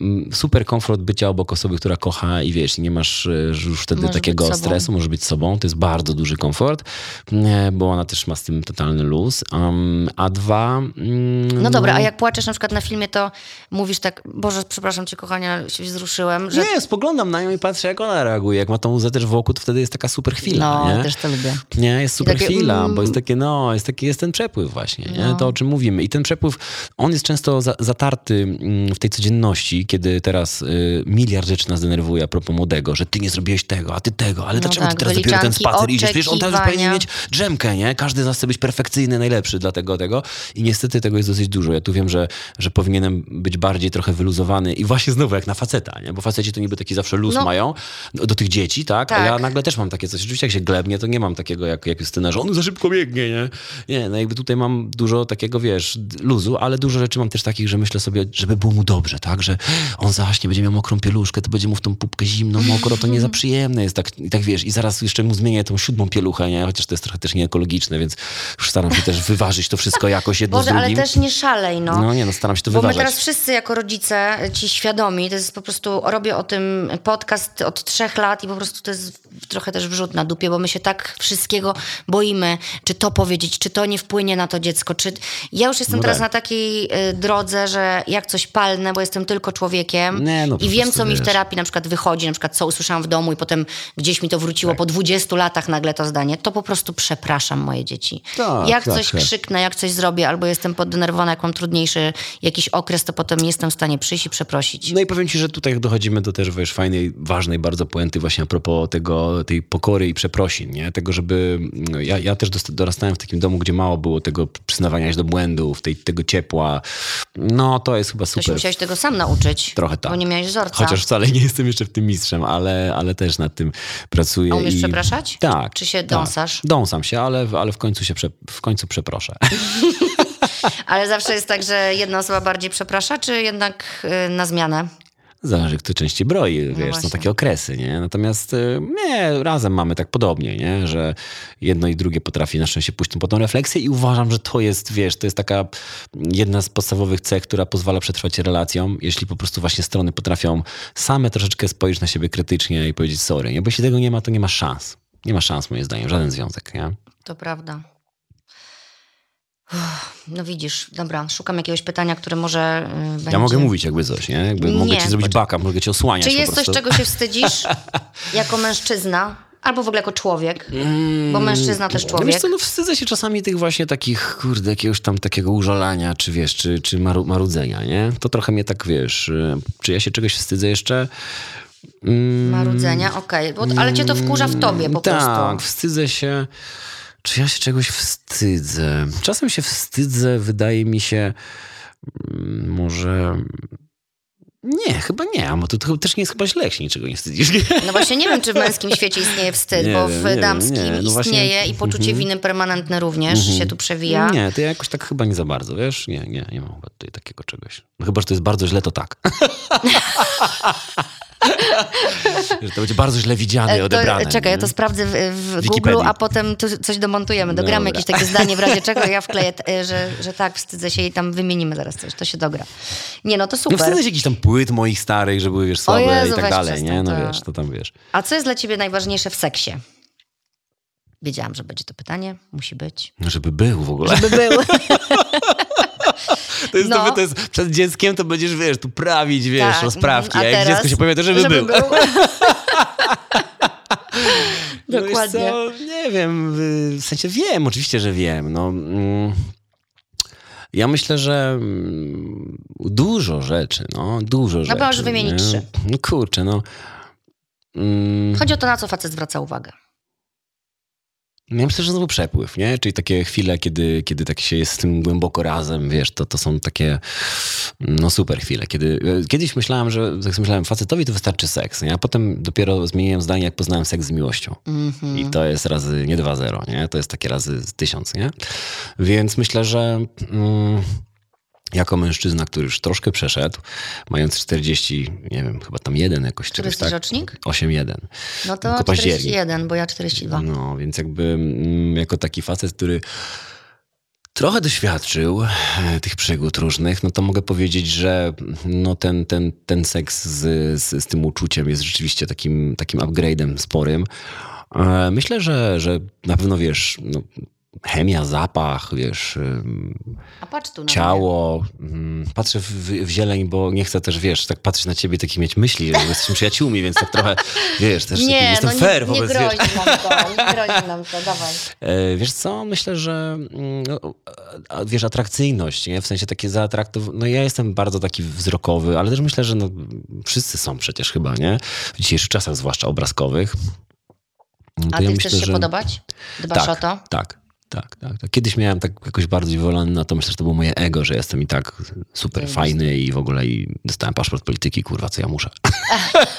mm, super komfort bycia obok osoby, która kocha i wiesz, nie masz y, już wtedy Możesz takiego stresu, możesz być sobą, to jest bardzo duży komfort, bo ona też ma z tym totalny luz. Um, a dwa... mm, No dobra, a jak płaczesz na przykład na filmie, to mówisz tak, Boże, przepraszam cię kochania, się wzruszyłem, że... Nie, spoglądam na nią i patrzę, jak ona reaguje. Jak ma tą łzę też wokół, to wtedy jest taka super chwila, No, nie? też to lubię. Nie, jest super takie, chwila, mm. bo jest takie, no, jest taki, jest ten przepływ właśnie, nie? No. To, o czym mówimy. I ten przepływ, on jest często za, zatarty mm, w tej codzienności, kiedy teraz y, miliard rzeczy nas denerwuje a propos młodego, że ty nie zrobiłeś tego, a ty tego, ale No dlaczego tak, ty teraz dopiero ten spacer idziesz? Przecież on teraz powinien mieć drzemkę, nie? Każdy z nas chce być perfekcyjny, najlepszy dla tego. I niestety tego jest dosyć dużo. Ja tu wiem, że, że powinienem być bardziej trochę wyluzowany i właśnie znowu jak na faceta, nie? Bo faceci to niby taki zawsze luz No. mają do tych dzieci, tak? Tak. ja nagle też mam takie coś. Oczywiście jak się glebnie, to nie mam takiego jak, jak Justyna, że on za szybko biegnie, nie? Nie, no jakby tutaj mam dużo takiego, wiesz, luzu, ale dużo rzeczy mam też takich, że myślę sobie, żeby było mu dobrze, tak? Że on zaśnie, będzie miał mokrą pieluszkę, to będzie mu w tą pupkę zimno, mokro, to nie za przyjemne jest, tak, i tak wiesz, i zaraz jeszcze mu zmienię tą siódmą pieluchę, nie? Chociaż to jest trochę też nieekologiczne, więc już staram się też wyważyć to wszystko jakoś jedno Boże, z ale drugim. też nie szalej, no. No nie, no staram się to Bo my wyważać. teraz wszyscy jako rodzice, ci świadomi, to jest po prostu, robię o tym podcast od trzech lat i po prostu to jest trochę też wrzut na dupie, bo my się tak wszystkiego boimy, czy to powiedzieć, czy to nie wpłynie na to dziecko, czy... Ja już jestem No teraz tak. na takiej y, drodze, że jak coś palnę, bo jestem tylko człowiekiem Nie, no i wiem, co mi w terapii na przykład wychodzi, na przykład co usłyszałam w domu i potem gdzieś mi to wróciło po 20 latach nagle to zdanie, to po prostu przepraszam moje dzieci. Tak, jak tak, coś tak. krzyknę, jak coś zrobię, albo jestem poddenerwowana, jak mam trudniejszy jakiś okres, to potem nie jestem w stanie przyjść i przeprosić. No i powiem ci, że tutaj dochodzimy do też wiesz, fajnej, ważnej bardzo puenty właśnie a propos tego, tej pokory i przeprosin, nie? Tego, żeby... no, Ja, ja też dorastałem w takim domu, gdzie mało było tego przyznawania się do błędów, tej, tego ciepła. No, to jest chyba super. musiałeś tego sam nauczyć. Trochę tak. Bo nie miałeś wzorca. Chociaż wcale nie jestem jeszcze w tym mistrzem, ale, ale też nad tym pracuję. A umiesz i... przepraszać? Tak. Czy się tak. dąsasz? Dąsam się, ale, ale w końcu się prze, w końcu przeproszę. Ale zawsze jest tak, że jedna osoba bardziej przeprasza, czy jednak y, na zmianę? Zależy, kto częściej broi, wiesz, są No właśnie. takie okresy, nie? Natomiast y, nie, razem mamy tak podobnie, nie? Że jedno i drugie potrafi na szczęście pójść po tą refleksję i uważam, że to jest, wiesz, to jest taka jedna z podstawowych cech, która pozwala przetrwać relacjom, jeśli po prostu właśnie strony potrafią same troszeczkę spojrzeć na siebie krytycznie i powiedzieć sorry, nie? Bo jeśli tego nie ma, to nie ma szans. Nie ma szans, moim zdaniem, żaden związek, nie? To prawda. No widzisz, dobra, szukam jakiegoś pytania, które może y, będzie... Ja mogę mówić jakby coś, nie? Jakby Nie, mogę ci zrobić poczekaj. baka, mogę cię osłaniać Czy jest coś, czego się wstydzisz jako mężczyzna? Albo w ogóle jako człowiek? Bo mężczyzna też No człowiek. Wiesz co, no wstydzę się czasami tych właśnie takich, kurde, jakiegoś tam takiego użalania, czy wiesz, czy, czy maru, marudzenia, nie? To trochę mnie tak, wiesz, y, czy ja się czegoś wstydzę jeszcze? Mm, Marudzenia, okej. Bo- Ale cię to wkurza w tobie po tak, prostu. wstydzę się. Czy ja się czegoś wstydzę? Czasem się wstydzę, wydaje mi się, mm, może... Nie, chyba nie, a to, też nie jest chyba źle, jak się niczego nie wstydzisz. Nie? No właśnie nie wiem, czy w męskim świecie istnieje wstyd, Nie bo w wiem, damskim nie. No właśnie- istnieje i poczucie winy permanentne również się tu przewija. Nie, to ja jakoś tak chyba nie za bardzo, wiesz? Nie, nie, nie mam chyba tutaj takiego czegoś. No chyba, że to jest bardzo źle, to tak. że to będzie bardzo źle widziane i E, odebrane. To, czekaj, ja nie? to sprawdzę w, w Google, a potem tu coś domontujemy. Dogramy Dobra. jakieś takie zdanie w razie czego ja wkleję, t- że, że tak, wstydzę się i tam wymienimy zaraz coś. To się dogra. Nie, no to No super. wstydzę się jakichś tam płyt moich starych, że były, wiesz, słabe Jezu, i tak dalej, nie? No to- wiesz, to tam wiesz. A co jest dla ciebie najważniejsze w seksie? Wiedziałam, że będzie to pytanie. Musi być. No, Żeby był w ogóle. By był. To jest, No. to, to jest przed dzieckiem to będziesz, wiesz, tu prawić, wiesz, Tak, rozprawki, a a jak dziecko się powie, to żeby, był. No wiesz Dokładnie. co, nie wiem, w- w sensie wiem, oczywiście, że wiem. No, mm, ja myślę, że mm, dużo rzeczy, no, dużo rzeczy. możesz wymienić nie? trzy. No kurczę, no. Mm, Chodzi o to, na co facet zwraca uwagę. Ja myślę, że znowu przepływ, nie? Czyli takie chwile, kiedy, kiedy tak się jest z tym głęboko razem, wiesz, to, to są takie no super chwile. Kiedy, e, kiedyś myślałem, że jak myślałem, facetowi to wystarczy seks, nie? A potem dopiero zmieniłem zdanie, jak poznałem seks z miłością. Mhm. I to jest razy nie 2-0, nie? To jest takie razy tysiąc, nie? Więc myślę, że mm, jako mężczyzna, który już troszkę przeszedł, mając 40, nie wiem, chyba tam jeden jakoś Który jesteś tak. rocznik? 8-1. No to Tylko październik. 41, bo ja 42. No, więc jakby mm, jako taki facet, który trochę doświadczył e, tych przygód różnych, no to mogę powiedzieć, że no ten, ten, ten seks z, z, z tym uczuciem jest rzeczywiście takim, takim upgrade'em sporym. E, Myślę, że, że na pewno wiesz, no, chemia, zapach, wiesz, patrz ciało. mm, Patrzę w, w zieleń, bo nie chcę też, wiesz, tak patrzeć na ciebie, takich mieć myśli, że jesteśmy przyjaciółmi, więc tak trochę, wiesz, też Nie, taki, jestem no fair nie, nie wobec, wiesz, grozi nam to, nie grozi nam to, dawaj. E, Wiesz co, myślę, że mm, no, wiesz, atrakcyjność, nie? w sensie takie zaatraktow... No ja jestem bardzo taki wzrokowy, ale też myślę, że no, wszyscy są przecież chyba, nie? W dzisiejszych czasach, zwłaszcza obrazkowych. No A ty ja chcesz myślę, się że... podobać? Dbasz tak, o to? Tak, tak, tak, tak. Kiedyś miałem tak jakoś bardziej wolony na to, myślę, że to było moje ego, że jestem i tak super fajny i w ogóle i dostałem paszport polityki, kurwa, co ja muszę.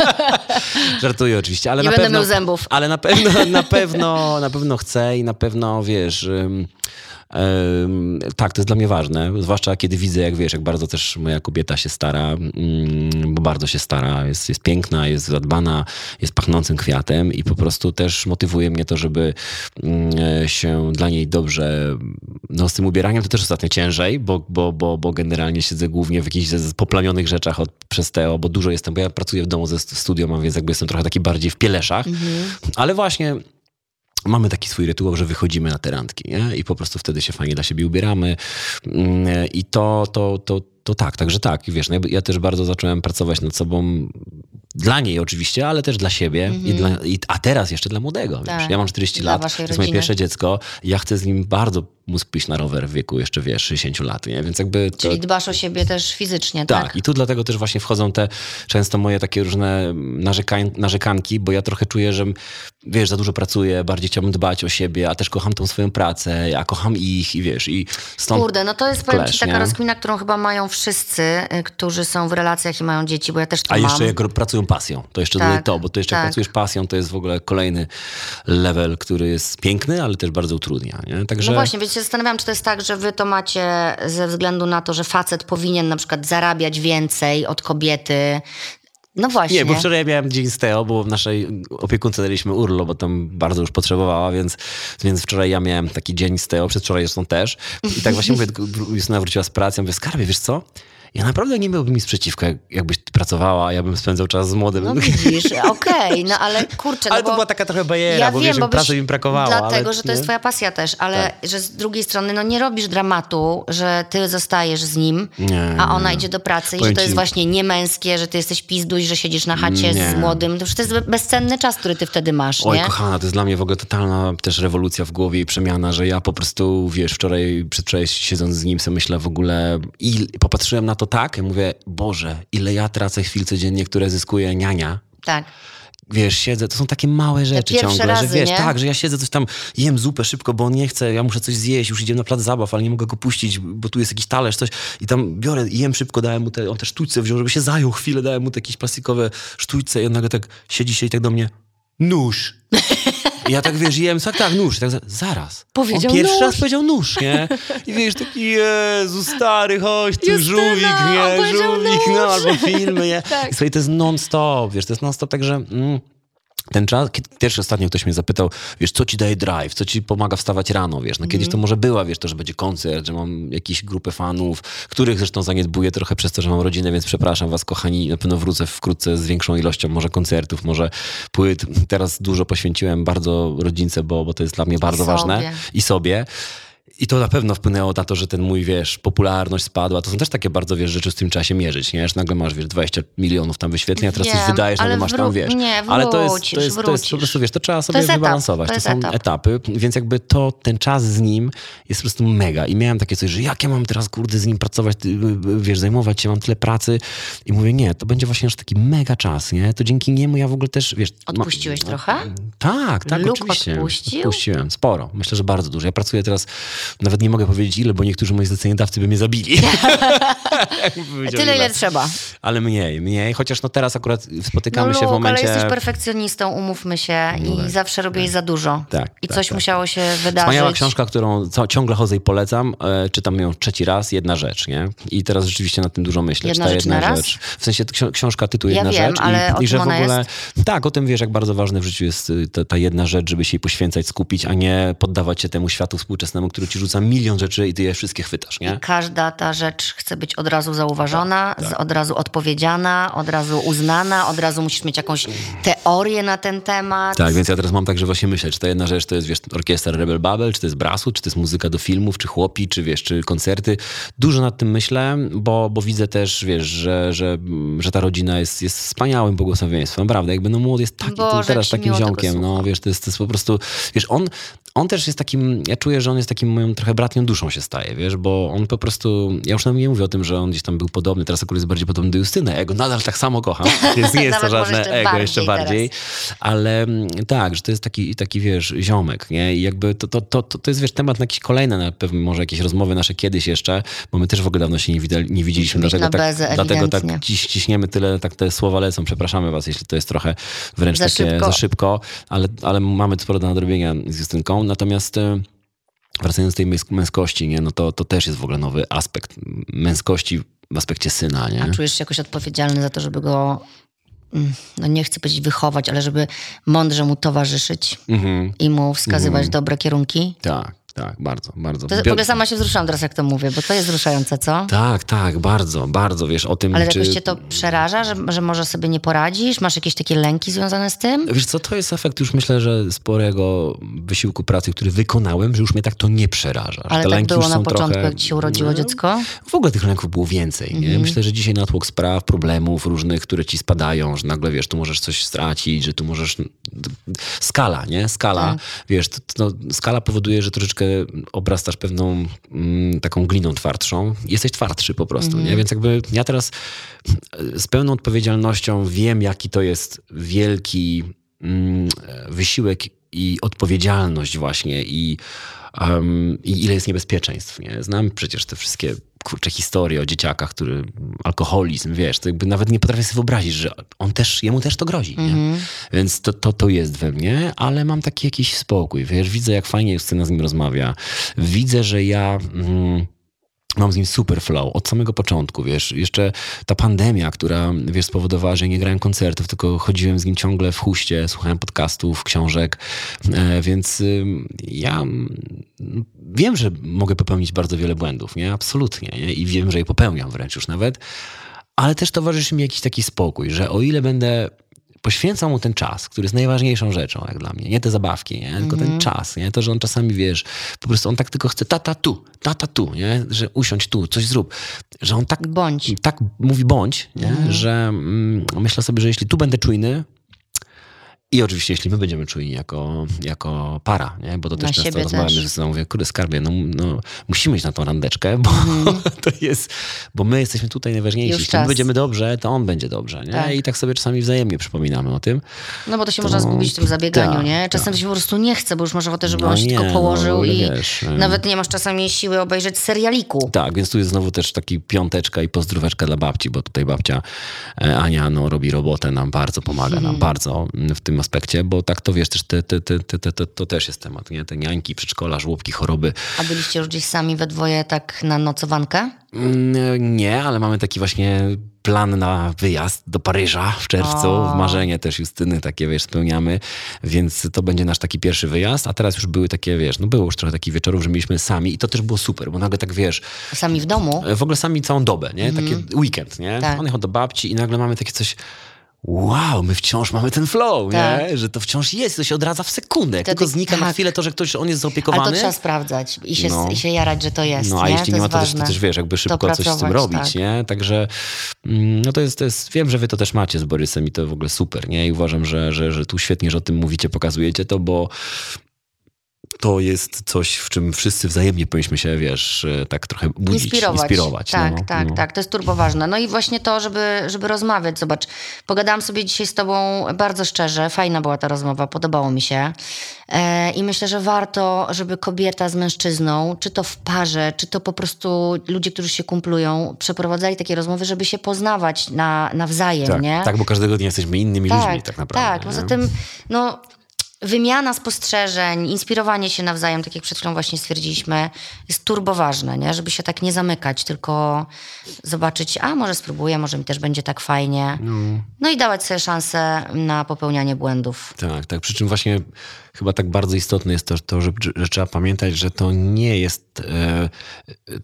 Żartuję oczywiście, ale Nie na będę pewno... miał zębów. Ale na pewno, na pewno, na pewno chcę i na pewno, wiesz... ym, ym, tak, to jest dla mnie ważne, zwłaszcza kiedy widzę, jak wiesz, jak bardzo też moja kobieta się stara, bo bardzo się stara, jest, jest piękna, jest zadbana, jest pachnącym kwiatem i po prostu też motywuje mnie to, żeby ym, się dla niej dobrze, no z tym ubieraniem to też ostatnio ciężej, bo, bo, bo, bo generalnie siedzę głównie w jakichś poplamionych rzeczach od, przez Teo, bo dużo jestem, bo ja pracuję w domu ze st- studio, mam, więc jakby jestem trochę taki bardziej w pieleszach, ale właśnie mamy taki swój rytuał, że wychodzimy na te randki nie? i po prostu wtedy się fajnie dla siebie ubieramy. Mm, i to, to, to, to tak, także tak, I wiesz, no ja- ja też bardzo zacząłem pracować nad sobą dla niej oczywiście, ale też dla siebie, i dla, i, a teraz jeszcze dla młodego. Wiesz? Tak. Ja mam 40 Dla lat, to jest moje rodziny. pierwsze dziecko, ja chcę z nim bardzo móc pójść na rower w wieku jeszcze, wiesz, 60 lat, nie? więc jakby... To, Czyli dbasz o siebie też fizycznie, tak? tak, i tu dlatego też właśnie wchodzą te często moje takie różne narzekań, narzekanki, bo ja trochę czuję, że wiesz, za dużo pracuję, bardziej chciałbym dbać o siebie, a też kocham tą swoją pracę, ja kocham ich i wiesz, i stąd... Kurde, no to jest powiem ci taka rozkmina, którą chyba mają wszyscy, y, którzy są w relacjach i mają dzieci, bo ja też to A mam. jeszcze jak pracują pasją, to jeszcze Tak, to, bo to jeszcze jak tak. pracujesz pasją, to jest w ogóle kolejny level, który jest piękny, ale też bardzo utrudnia, nie? Także... No właśnie, więc się zastanawiam, czy to jest tak, że wy to macie ze względu na to, że facet powinien na przykład zarabiać więcej od kobiety. No właśnie. Nie, bo wczoraj miałem dzień z Teo, bo w naszej opiekunce daliśmy urlop, bo tam bardzo już potrzebowała, więc, więc wczoraj ja miałem taki dzień z Teo, przedwczoraj zresztą też. I tak właśnie mówię, Justyna wróciła z pracy, ja mówię, skarbie, wiesz co? Ja naprawdę nie miałbym nic przeciwko, jak- jakbyś pracowała, a ja bym spędzał czas z młodym. No widzisz, okej, no ale kurczę, no ale to bo... była taka trochę bajera, Ja bo wiem, wiesz, bo że pracy mi brakowało. Dlatego, ale, że to jest nie? twoja pasja też, ale Tak. że z drugiej strony, no nie robisz dramatu, że ty zostajesz z nim, Nie, a ona nie. idzie do pracy i Powiem że to jest ci- właśnie niemęskie, że ty jesteś pizduś, że siedzisz na chacie Nie. z młodym. To to jest bezcenny czas, który ty wtedy masz, Oj, nie? kochana, to jest dla mnie w ogóle totalna też rewolucja w głowie i przemiana, że ja po prostu, wiesz, wczoraj, przedwczoraj siedząc z nim sobie myślę w ogóle i popatrzyłem na to tak, ja mówię, Boże, ile ja tracę chwil codziennie, które zyskuje niania. Tak. Wiesz, siedzę, to są takie małe rzeczy ciągle, razy, że wiesz, nie? tak, że ja siedzę coś tam, jem zupę szybko, bo on nie chce, ja muszę coś zjeść, już idziemy na plac zabaw, ale nie mogę go puścić, bo tu jest jakiś talerz, coś i tam biorę i jem szybko, dałem mu te, on te sztućce wziął, żeby się zajął chwilę, dałem mu te jakieś plastikowe sztućce i on nagle tak siedzi się i tak do mnie, nóż. I ja tak wiesz, jem, tak, tak, nóż. Tak, za- zaraz. Powiedział On pierwszy nóż. raz powiedział nóż, nie? I wiesz, taki Jezu, stary, chodź tu, Justyna, żółwik, nie? Żółwik, no, nóż. albo filmy, nie? Tak. I słuchaj, to jest non-stop, wiesz, to jest non-stop, także... Mm, ten czas, kiedy też ostatnio ktoś mnie zapytał, wiesz, co ci daje drive, co ci pomaga wstawać rano, wiesz, no kiedyś to może była, wiesz, to, że będzie koncert, że mam jakąś grupę fanów, których zresztą zaniedbuję trochę przez to, że mam rodzinę, więc przepraszam was, kochani, na pewno wrócę wkrótce z większą ilością może koncertów, może płyt. Teraz dużo poświęciłem bardzo rodzince, bo, bo to jest dla mnie bardzo sobie. ważne i sobie. I to na pewno wpłynęło na to, że ten mój, wiesz, popularność spadła. To są też takie bardzo, wiesz, rzeczy z tym trzeba się mierzyć, nie? Że nagle masz, wiesz, 20 milionów tam wyświetleń, a teraz coś Wiem, wydajesz, ale masz tam, wiesz. nie, ale to jest, to, wrócisz, jest, to jest po wrócisz. prostu, wiesz, to trzeba sobie etap, wybalansować. to To, jest są etap. etapy, więc jakby to, ten czas z nim jest po prostu mega. I miałem takie coś, że jak ja mam teraz, kurde, z nim pracować, wiesz, zajmować się, mam tyle pracy. I mówię, nie, to będzie właśnie aż taki mega czas, nie? To dzięki niemu ja w ogóle też, wiesz... ma- Odpuściłeś trochę? tak, tak, Luke oczywiście. odpuścił? Odpuściłem, sporo. Myślę, że bardzo dużo. Ja pracuję teraz, nawet nie mogę powiedzieć ile, bo niektórzy moi zleceniodawcy by mnie zabili. Tyle, ile trzeba. Ale mniej, mniej. Chociaż no teraz akurat spotykamy no się w Luke, momencie... ale jesteś perfekcjonistą, umówmy się i tak, zawsze robiłeś za dużo. Tak, I tak, coś tak, musiało się wydarzyć. Wspaniała książka, którą ciągle chodzę i polecam. E, czytam ją trzeci raz, jedna rzecz, nie? I teraz rzeczywiście nad tym dużo myślę. Jedna rzecz jedna na raz? rzecz. W sensie ksi- książka tytuł Ja jedna wiem, rzecz. ale i, i że w ogóle. Tak, o tym wiesz, jak bardzo ważne w życiu jest y, ta, ta jedna rzecz, żeby się jej poświęcać, skupić, a nie poddawać się temu światu współczesnemu, który ci rzuca milion rzeczy i ty je wszystkie chwytasz, nie? Każda ta rzecz chce być od razu zauważona, Tak, z- od razu odpowiedziana, od razu uznana, od razu musisz mieć jakąś teorię na ten temat. Tak, więc ja teraz mam tak, że właśnie myślę, czy ta jedna rzecz to jest, wiesz, orkiestra Rebel Babel, czy to jest brasu, czy to jest muzyka do filmów, czy chłopi, czy wiesz, czy koncerty. Dużo nad tym myślę, bo, bo widzę też, wiesz, że, że, że ta rodzina jest, jest wspaniałym błogosławieństwem. Naprawdę, jakby no młody jest taki, Boże, teraz takim ziomkiem, no wiesz, to jest, to jest po prostu, wiesz, on, on też jest takim, ja czuję, że on jest takim moją trochę bratnią duszą się staje, wiesz, bo on po prostu, ja już nawet nie mówię o tym, że on gdzieś tam był podobny, teraz akurat jest bardziej podobny do Justyny, ja go nadal tak samo kocham, więc nie jest to żadne jeszcze ego, jeszcze bardziej ale mm, tak, że to jest taki, taki wiesz, ziomek, nie? I jakby to, to, to, to, jest, wiesz, temat na jakieś kolejne, na pewno może jakieś rozmowy nasze kiedyś jeszcze, bo my też w ogóle dawno się nie, widali, nie widzieliśmy, być dlatego, tak, dlatego tak dziś ciśniemy tyle, tak te słowa lecą, przepraszamy was, jeśli to jest trochę wręcz Za takie szybko. za szybko, ale, ale mamy sporo do nadrobienia z Justynką, natomiast... Wracając do tej męs- męskości, nie? No to, to też jest w ogóle nowy aspekt męskości w aspekcie syna. Nie? A czujesz się jakoś odpowiedzialny za to, żeby go, mm, no nie chcę powiedzieć wychować, ale żeby mądrze mu towarzyszyć Mhm. i mu wskazywać dobre kierunki? Tak, tak, bardzo, bardzo. To w ogóle sama się wzruszałam teraz, jak to mówię, bo to jest wzruszające, co? Tak, tak, bardzo, bardzo, wiesz, o tym, Ale czy... jakoś cię to przeraża, że, że może sobie nie poradzisz? Masz jakieś takie lęki związane z tym? Wiesz co, to jest efekt już myślę, że sporego wysiłku pracy, który wykonałem, że już mnie tak to nie przeraża. Ale tak było na początku, trochę... jak ci się urodziło No, dziecko? W ogóle tych lęków było więcej. Nie? Myślę, że dzisiaj natłok spraw, problemów różnych, które ci spadają, że nagle wiesz, tu możesz coś stracić, że tu możesz. Skala, nie? Skala. Wiesz, to, to, skala powoduje, że troszeczkę obrastasz pewną mm, taką gliną twardszą. Jesteś twardszy po prostu, nie? Więc jakby ja teraz z pełną odpowiedzialnością wiem, jaki to jest wielki mm, wysiłek i odpowiedzialność właśnie i, um, i ile jest niebezpieczeństw. Nie? Znam przecież te wszystkie kurcze historie o dzieciakach, który alkoholizm, wiesz, to jakby nawet nie potrafię sobie wyobrazić, że on też, jemu też to grozi. Nie? Więc to, to, to jest we mnie, ale mam taki jakiś spokój, wiesz, widzę jak fajnie Justyna z nim rozmawia, widzę, że ja... Mm, Mam z nim super flow od samego początku, wiesz. Jeszcze ta pandemia, która, wiesz, spowodowała, że nie grałem koncertów, tylko chodziłem z nim ciągle w huście, słuchałem podcastów, książek, e, więc ja mm, wiem, że mogę popełnić bardzo wiele błędów, nie? Absolutnie, nie? I wiem, że je popełniam wręcz już nawet, ale też towarzyszy mi jakiś taki spokój, że o ile będę poświęcał mu ten czas, który jest najważniejszą rzeczą, jak dla mnie. Nie te zabawki, nie? tylko ten czas. Nie? To, że on czasami, wiesz, po prostu on tak tylko chce tata tu, tata tu, nie? że usiądź tu, coś zrób. Że on tak, Bądź. tak mówi bądź, nie? że mm, myślę sobie, że jeśli tu będę czujny, i oczywiście, jeśli my będziemy czujni jako, jako para, nie? bo to Na też często siebie rozmawiamy też. ze sobą, mówię, kurde skarbie, no, no musimy iść na tą randeczkę, bo to jest, bo my jesteśmy tutaj najważniejsi. Już Jeśli my będziemy dobrze, to on będzie dobrze, nie? Tak. I tak sobie czasami wzajemnie przypominamy o tym. No bo to się można zgubić w tym zabieganiu, tak, nie? Czasem się po prostu nie chce, bo już masz ochotę, żeby No on się nie, tylko no, położył ale i wiesz, em. nawet nie masz czasami siły obejrzeć serialiku. Tak, więc tu jest znowu też taki piąteczka i pozdróweczka dla babci, bo tutaj babcia e, Ania no, robi robotę, nam bardzo pomaga, Mhm. nam bardzo w tym aspekcie, bo tak to wiesz, też te, te, te, te, te, to też jest temat, nie? Te niańki, przedszkola, żłobki, choroby. A byliście już gdzieś sami we dwoje tak na nocowankę? Mm, Nie, ale mamy taki właśnie plan na wyjazd do Paryża w czerwcu. O. Marzenie też Justyny takie, wiesz, spełniamy, więc to będzie nasz taki pierwszy wyjazd, a teraz już były takie, wiesz, no było już trochę takich wieczorów, że mieliśmy sami i to też było super, bo nagle tak, wiesz, Sami w domu? w ogóle sami całą dobę, nie? Taki weekend, nie? Tak. On jechał do babci i nagle mamy takie coś wow, my wciąż mamy ten flow, Tak. nie? Że to wciąż jest, to się odradza w sekundę. Wtedy- tylko znika na tak. chwilę to, że ktoś, on jest Ale zaopiekowany. to trzeba sprawdzać i się, No. i się jarać, że to jest. No a nie? jeśli to nie ma, to też, to też wiesz, jakby szybko coś z tym robić, tak. nie? Także mm, no to jest, to jest, wiem, że wy to też macie z Borysem i to w ogóle super, nie? I uważam, że, że, że tu świetnie, że o tym mówicie, pokazujecie to, bo to jest coś, w czym wszyscy wzajemnie powinniśmy się, wiesz, e, tak trochę budzić, Inspirować. inspirować. Tak, no, no, tak, no. tak. To jest turbo ważne. No i właśnie to, żeby, żeby rozmawiać. Zobacz, pogadałam sobie dzisiaj z tobą bardzo szczerze. Fajna była ta rozmowa, podobało mi się. E, I myślę, że warto, żeby kobieta z mężczyzną, czy to w parze, czy to po prostu ludzie, którzy się kumplują, przeprowadzali takie rozmowy, żeby się poznawać na, nawzajem, Tak, nie? tak, bo każdego dnia jesteśmy innymi ludźmi tak naprawdę. Tak, nie? poza tym, no, wymiana spostrzeżeń, inspirowanie się nawzajem, tak jak przed chwilą właśnie stwierdziliśmy, jest turbo ważne, nie? żeby się tak nie zamykać, tylko zobaczyć, a może spróbuję, może mi też będzie tak fajnie. No, i dawać sobie szansę na popełnianie błędów. Tak, tak. Przy czym właśnie chyba tak bardzo istotne jest to, to że, że trzeba pamiętać, że to nie jest e,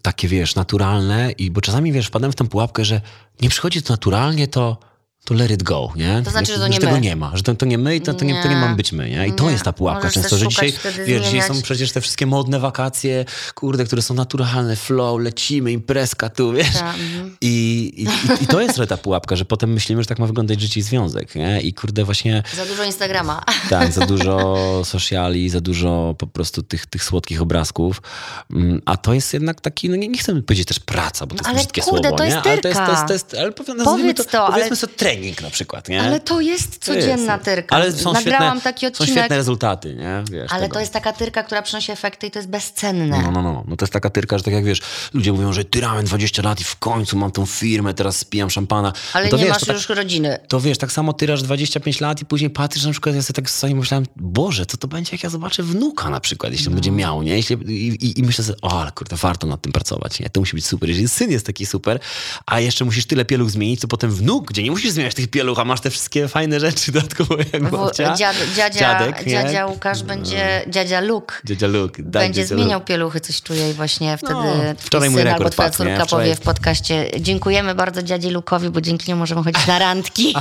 takie, wiesz, naturalne, i bo czasami, wiesz, wpadłem w tę pułapkę, że nie przychodzi to naturalnie, to to let it go, nie? To znaczy, że to nie tego my. nie ma, że to, to nie my i to, to, nie, to nie mamy być my, nie? I to Nie. jest ta pułapka Możesz często, że dzisiaj, wiesz, dzisiaj są przecież te wszystkie modne wakacje, kurde, które są naturalne, flow, lecimy, imprezka tu, wiesz? Tak. I, i, i, I to jest ta pułapka, że potem myślimy, że tak ma wyglądać życie i związek, nie? I kurde, właśnie... Za dużo Instagrama. Tak, za dużo sociali, za dużo po prostu tych, tych słodkich obrazków. Mm, A to jest jednak taki, no nie, nie chcę powiedzieć też praca, bo to jest Ale brzydkie kurde, słowo, to nie? jest ale to jest, to jest, to jest, ale powiedzmy, Powiedz to, to, ale- powiedzmy sobie trening na przykład, nie? Ale to jest To jest. codzienna tyrka. Ale są Nagrałam świetne, taki Są odcinek, świetne rezultaty, nie? Wiesz, ale tego. to jest taka tyrka, która przynosi efekty i to jest bezcenne. No, no, no. No to jest taka tyrka, że tak jak wiesz, ludzie mówią, że tyrałem 20 lat i w końcu mam tą firmę, teraz spijam szampana. Ale no nie wiesz, masz tak, już rodziny. to wiesz, tak samo tyrasz 25 lat i później patrzysz na przykład, ja sobie tak sobie myślałem, Boże, co to będzie, jak ja zobaczę wnuka na przykład, jeśli on będzie miał, nie? Jeśli, i, i, I myślę sobie, o, ale kurde, warto nad tym pracować, nie? To musi być super. Jeżeli syn jest taki super, a jeszcze musisz tyle pieluch zmienić, to potem wnuk, gdzie nie musisz zmieniać tych pieluch, a masz te wszystkie fajne rzeczy dodatkowo jak babcia. dziad, dziadzia, Dziadek, dziadzia Łukasz będzie, dziadzia Luke Dziadzia Luke. daj będzie dziadzia zmieniał Luke. pieluchy, coś czuję i właśnie wtedy No, wczoraj mój syn albo twoja córka powie w podcaście dziękujemy bardzo dziadzie Lukowi, bo dzięki niemu możemy chodzić na randki.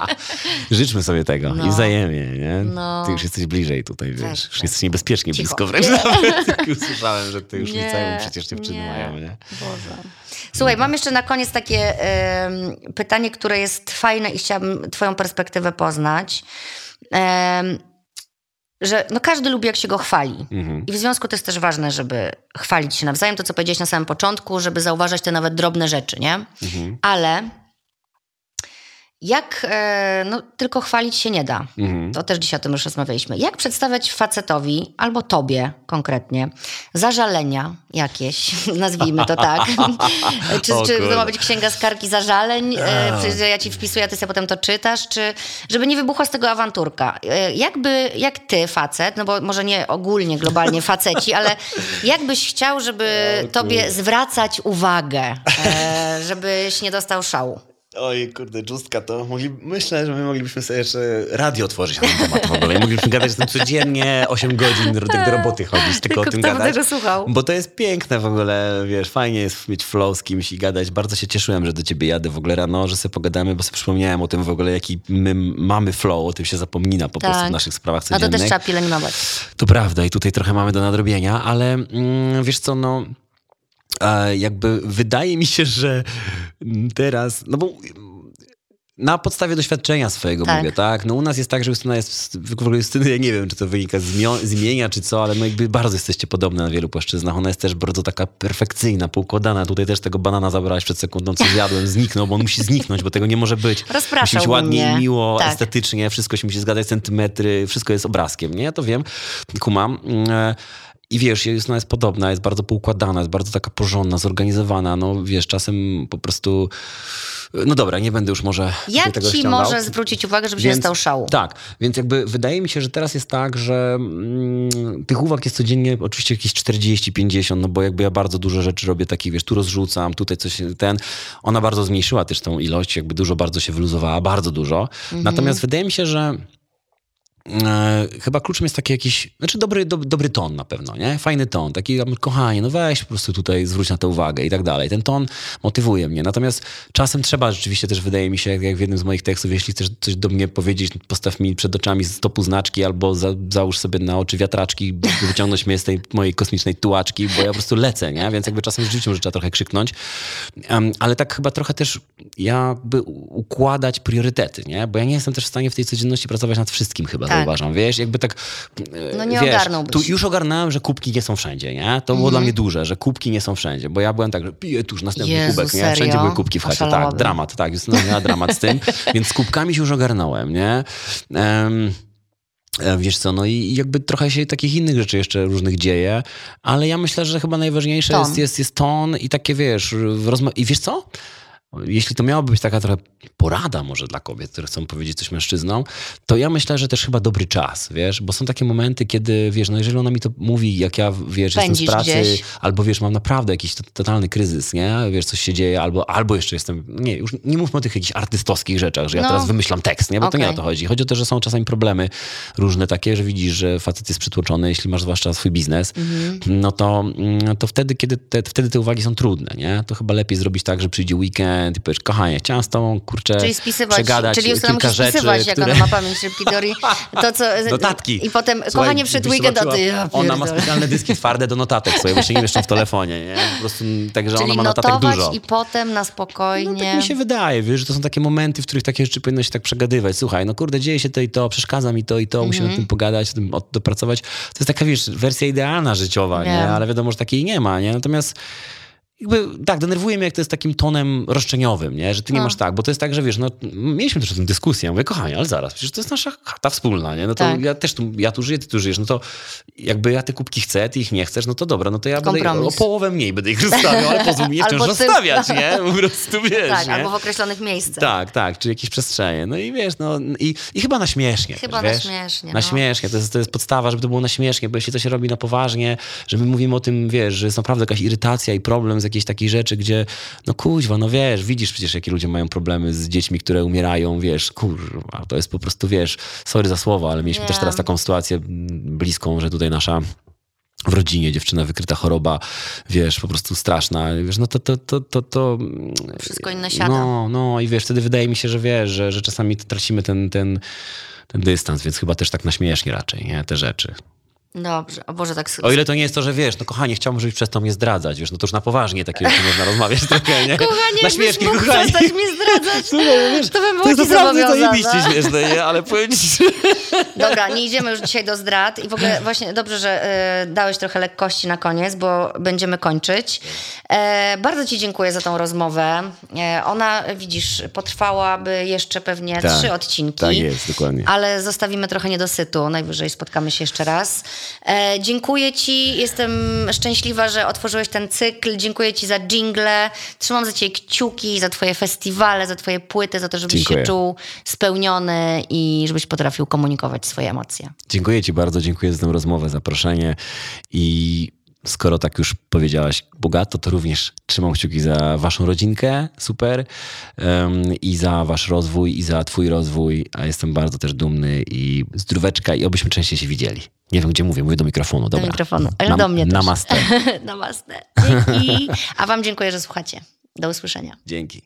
Życzmy sobie tego No. i wzajemnie, nie? No. Ty już jesteś bliżej tutaj, wiesz. Weź, już weź. jesteś niebezpiecznie Cicho. blisko wręcz nawet. Usłyszałem, że ty już Nie, liceum przecież dziewczyny nie. mają, nie? Boże. Słuchaj, mam jeszcze na koniec takie em, pytanie, które jest fajne i chciałabym twoją perspektywę poznać. Em, że no każdy lubi, jak się go chwali. Mhm. I w związku to jest też ważne, żeby chwalić się nawzajem, to co powiedziałeś na samym początku, żeby zauważać te nawet drobne rzeczy, nie? Mhm. Ale jak, e, no tylko chwalić się nie da. Mhm. To też dzisiaj o tym już rozmawialiśmy. Jak przedstawiać facetowi, albo tobie konkretnie, zażalenia jakieś, nazwijmy to tak. czy, O czy to ma być księga skargi zażaleń, e, ja ci wpisuję, a ty sobie potem to czytasz, czy żeby nie wybuchła z tego awanturka. E, Jakby, jak ty, facet, no bo może nie ogólnie, globalnie faceci, ale jakbyś chciał, żeby tobie zwracać uwagę, e, żebyś nie dostał szału? Oj, kurde, Justka, to mogli, myślę, że my moglibyśmy sobie jeszcze radio otworzyć na ten temat w ogóle. Moglibyśmy gadać o tym codziennie 8 godzin do, tak do roboty chodzić, tylko, o Tylko tym kto by gadać. tego słuchał? Bo to jest piękne w ogóle, wiesz, fajnie jest mieć flow z kimś i gadać. Bardzo się cieszyłem, że do ciebie jadę w ogóle rano, że sobie pogadamy, bo sobie przypomniałem o tym w ogóle, jaki my mamy flow, o tym się zapomina po prostu w naszych sprawach A to codziennych. też trzeba pielęgnować. To prawda i tutaj trochę mamy do nadrobienia, ale mm, wiesz co, no jakby wydaje mi się, że teraz, no bo na podstawie doświadczenia swojego Tak. mówię, tak? No u nas jest tak, że Justyna jest, w ogóle Justyny, ja nie wiem, czy to wynika z, mio- z imienia, czy co, ale no jakby bardzo jesteście podobne na wielu płaszczyznach. Ona jest też bardzo taka perfekcyjna, poukładana. Tutaj też tego banana zabrałaś przed sekundą, co zjadłem, zniknął, bo on musi zniknąć, bo tego nie może być. Musi Rozpraszał być ładnie, mnie. miło, Tak. estetycznie, wszystko się musi zgadzać, centymetry, wszystko jest obrazkiem, nie? Ja to wiem, kumam. Mm, e, I wiesz, jest, ona jest podobna, jest bardzo poukładana, jest bardzo taka porządna, zorganizowana. No wiesz, czasem po prostu. No dobra, nie będę już może. Jak tego ci ściągał. może zwrócić uwagę, żebyś nie stał szału? Tak, więc jakby wydaje mi się, że teraz jest tak, że mm, tych uwag jest codziennie oczywiście jakieś 40-50, no bo jakby ja bardzo dużo rzeczy robię takich, wiesz, tu rozrzucam, tutaj coś, ten. Ona bardzo zmniejszyła też tą ilość, jakby dużo bardzo się wyluzowała, bardzo dużo. Mhm. Natomiast wydaje mi się, że E, chyba kluczem jest taki jakiś, znaczy dobry, do, dobry ton na pewno, nie? Fajny ton, taki kochanie, no weź po prostu tutaj zwróć na to uwagę i tak dalej. Ten ton motywuje mnie. Natomiast czasem trzeba rzeczywiście też, wydaje mi się, jak w jednym z moich tekstów, jeśli chcesz coś do mnie powiedzieć, postaw mi przed oczami stopu znaczki albo za, załóż sobie na oczy wiatraczki, by wyciągnąć mnie z tej mojej kosmicznej tułaczki, bo ja po prostu lecę, nie? Więc jakby czasem rzeczywiście może trzeba trochę krzyknąć. Em, ale tak chyba trochę też jakby u- układać priorytety, nie? Bo ja nie jestem też w stanie w tej codzienności pracować nad wszystkim chyba, Tak. Zauważam, wiesz? Jakby tak, e, No nie wiesz, ogarnąłbyś. tu już ogarnąłem, że kubki nie są wszędzie, nie? To było dla mnie duże, że kubki nie są wszędzie, bo ja byłem tak, że piję tuż następny Jezu, kubek, nie? serio? Wszędzie były kubki w chacie, tak, Oszalałabym. dramat, tak, jest no, miała dramat z tym, więc z kubkami się już ogarnąłem, nie? Em, e, Wiesz co, no i jakby trochę się takich innych rzeczy jeszcze różnych dzieje, ale ja myślę, że chyba najważniejsze Ton. jest, jest, jest ton i takie, wiesz, rozma- i wiesz co? Jeśli to miałaby być taka trochę porada może dla kobiet, które chcą powiedzieć coś mężczyznom, to ja myślę, że też chyba dobry czas, wiesz, bo są takie momenty, kiedy, wiesz, no jeżeli ona mi to mówi, jak ja, wiesz, Pędzisz jestem z pracy, gdzieś. albo wiesz, mam naprawdę jakiś to- totalny kryzys, nie? Wiesz, coś się dzieje, albo, albo jeszcze jestem, nie, już nie mówmy o tych jakichś artystowskich rzeczach, że ja No. teraz wymyślam tekst, nie? Bo to nie o to chodzi. Chodzi o to, że są czasami problemy różne takie, że widzisz, że facet jest przytłoczony, jeśli masz zwłaszcza swój biznes, Mhm. no to, mm, to wtedy, kiedy te, wtedy te uwagi są trudne, nie? To chyba lepiej zrobić tak, że przyjdzie weekend i powiesz, kochanie, chciałam z tobą, kurczę, Czyli spisywać, przegadać czyli kilka rzeczy, spisywać, jak które... ona ma pamięć teorii. To, co, Notatki. I potem, Słuchaj, kochanie, przed weekend, a ty, zobaczyła, ja Ona ma specjalne dyski twarde do notatek swoje, bo się nie mieszczą w telefonie, nie? Po prostu, także Czyli ona ma notatek dużo. i potem na No, spokojnie. tak mi się wydaje, wiesz, że to są takie momenty, w których takie rzeczy powinno się tak przegadywać. Słuchaj, no kurde, dzieje się to i to, przeszkadza mi to i to, musimy Mhm. o tym pogadać, o tym dopracować. To jest taka, wiesz, wersja idealna życiowa, nie? Wiem. Ale wiadomo, że takiej nie ma, nie? Natomiast jakby, tak, denerwuje mnie, jak to jest takim tonem roszczeniowym, nie? Że ty nie No. masz tak, bo to jest tak, że wiesz, no, mieliśmy też o tym dyskusję, ja mówię, kochanie, ale zaraz, przecież to jest nasza chata wspólna, nie? No to Tak. ja też tu, ja tu żyję, ty tu żyjesz, no to jakby ja te kubki chcę, ty ich nie chcesz, no to dobra, no to ja będę o Kompromis. połowę mniej będę ich rozstawiał, ale pozwól mi je wciąż rozstawiać, nie? Po prostu, wiesz, tak, nie? albo w określonych miejscach. Tak, tak, czy jakieś przestrzenie. No i wiesz, no i, i chyba na śmiesznie. Chyba też, na wiesz? śmiesznie, Na no. śmiesznie, to jest, to jest podstawa, żeby to było na śmiesznie, bo jeśli to się robi na poważnie, że my mówimy o tym, wiesz, że jest naprawdę jakaś irytacja i problem z jakiejś takiej rzeczy, gdzie no kuźwa, no wiesz, widzisz przecież, jakie ludzie mają problemy z dziećmi, które umierają, wiesz, kurwa, to jest po prostu, wiesz, sorry za słowo, ale mieliśmy też Wiem. teraz taką sytuację bliską, że tutaj nasza w rodzinie dziewczyna wykryta choroba, wiesz, po prostu straszna, wiesz, no to, to, to, to, to Wszystko inne siada. no, no i wiesz, wtedy wydaje mi się, że wiesz, że, że czasami tracimy ten, ten, ten dystans, więc chyba też tak na śmiesznie raczej, nie, te rzeczy. Dobrze, o Boże, tak... O ile to nie jest to, że wiesz, no kochanie, chciałbym, żebyś przestał mnie zdradzać, wiesz, no to już na poważnie takie rzeczy można rozmawiać trochę, nie? Kochanie, na śmiesznie, mógł kochanie. przestać mnie zdradzać, Słuchaj, wiesz, to bym to była jest naprawdę zajebiście śmieszne, nie? Ale powiem ci, że... Dobra, nie idziemy już dzisiaj do zdrad i w ogóle właśnie dobrze, że e, dałeś trochę lekkości na koniec, bo będziemy kończyć. E, bardzo ci dziękuję za tą rozmowę. E, ona, widzisz, potrwałaby jeszcze pewnie Tak, trzy odcinki. tak jest, dokładnie. Ale zostawimy trochę niedosytu. Najwyżej spotkamy się jeszcze raz. E, dziękuję ci. Jestem szczęśliwa, że otworzyłeś ten cykl. Dziękuję ci za jingle. Trzymam za ciebie kciuki, za twoje festiwale, za twoje płyty, za to, żebyś Dziękuję. się czuł spełniony i żebyś potrafił komunikować swoje emocje. Dziękuję ci bardzo, dziękuję za tę rozmowę, zaproszenie i skoro tak już powiedziałaś bogato, to również trzymam kciuki za waszą rodzinkę, super, em, i za wasz rozwój, i za twój rozwój, a jestem bardzo też dumny i zdróweczka i obyśmy częściej się widzieli. Nie wiem, gdzie mówię, mówię do mikrofonu, dobra. mikrofonu, ale Nam- do mnie też. Namaste. Namaste. Dzięki. A wam dziękuję, że słuchacie. Do usłyszenia. Dzięki.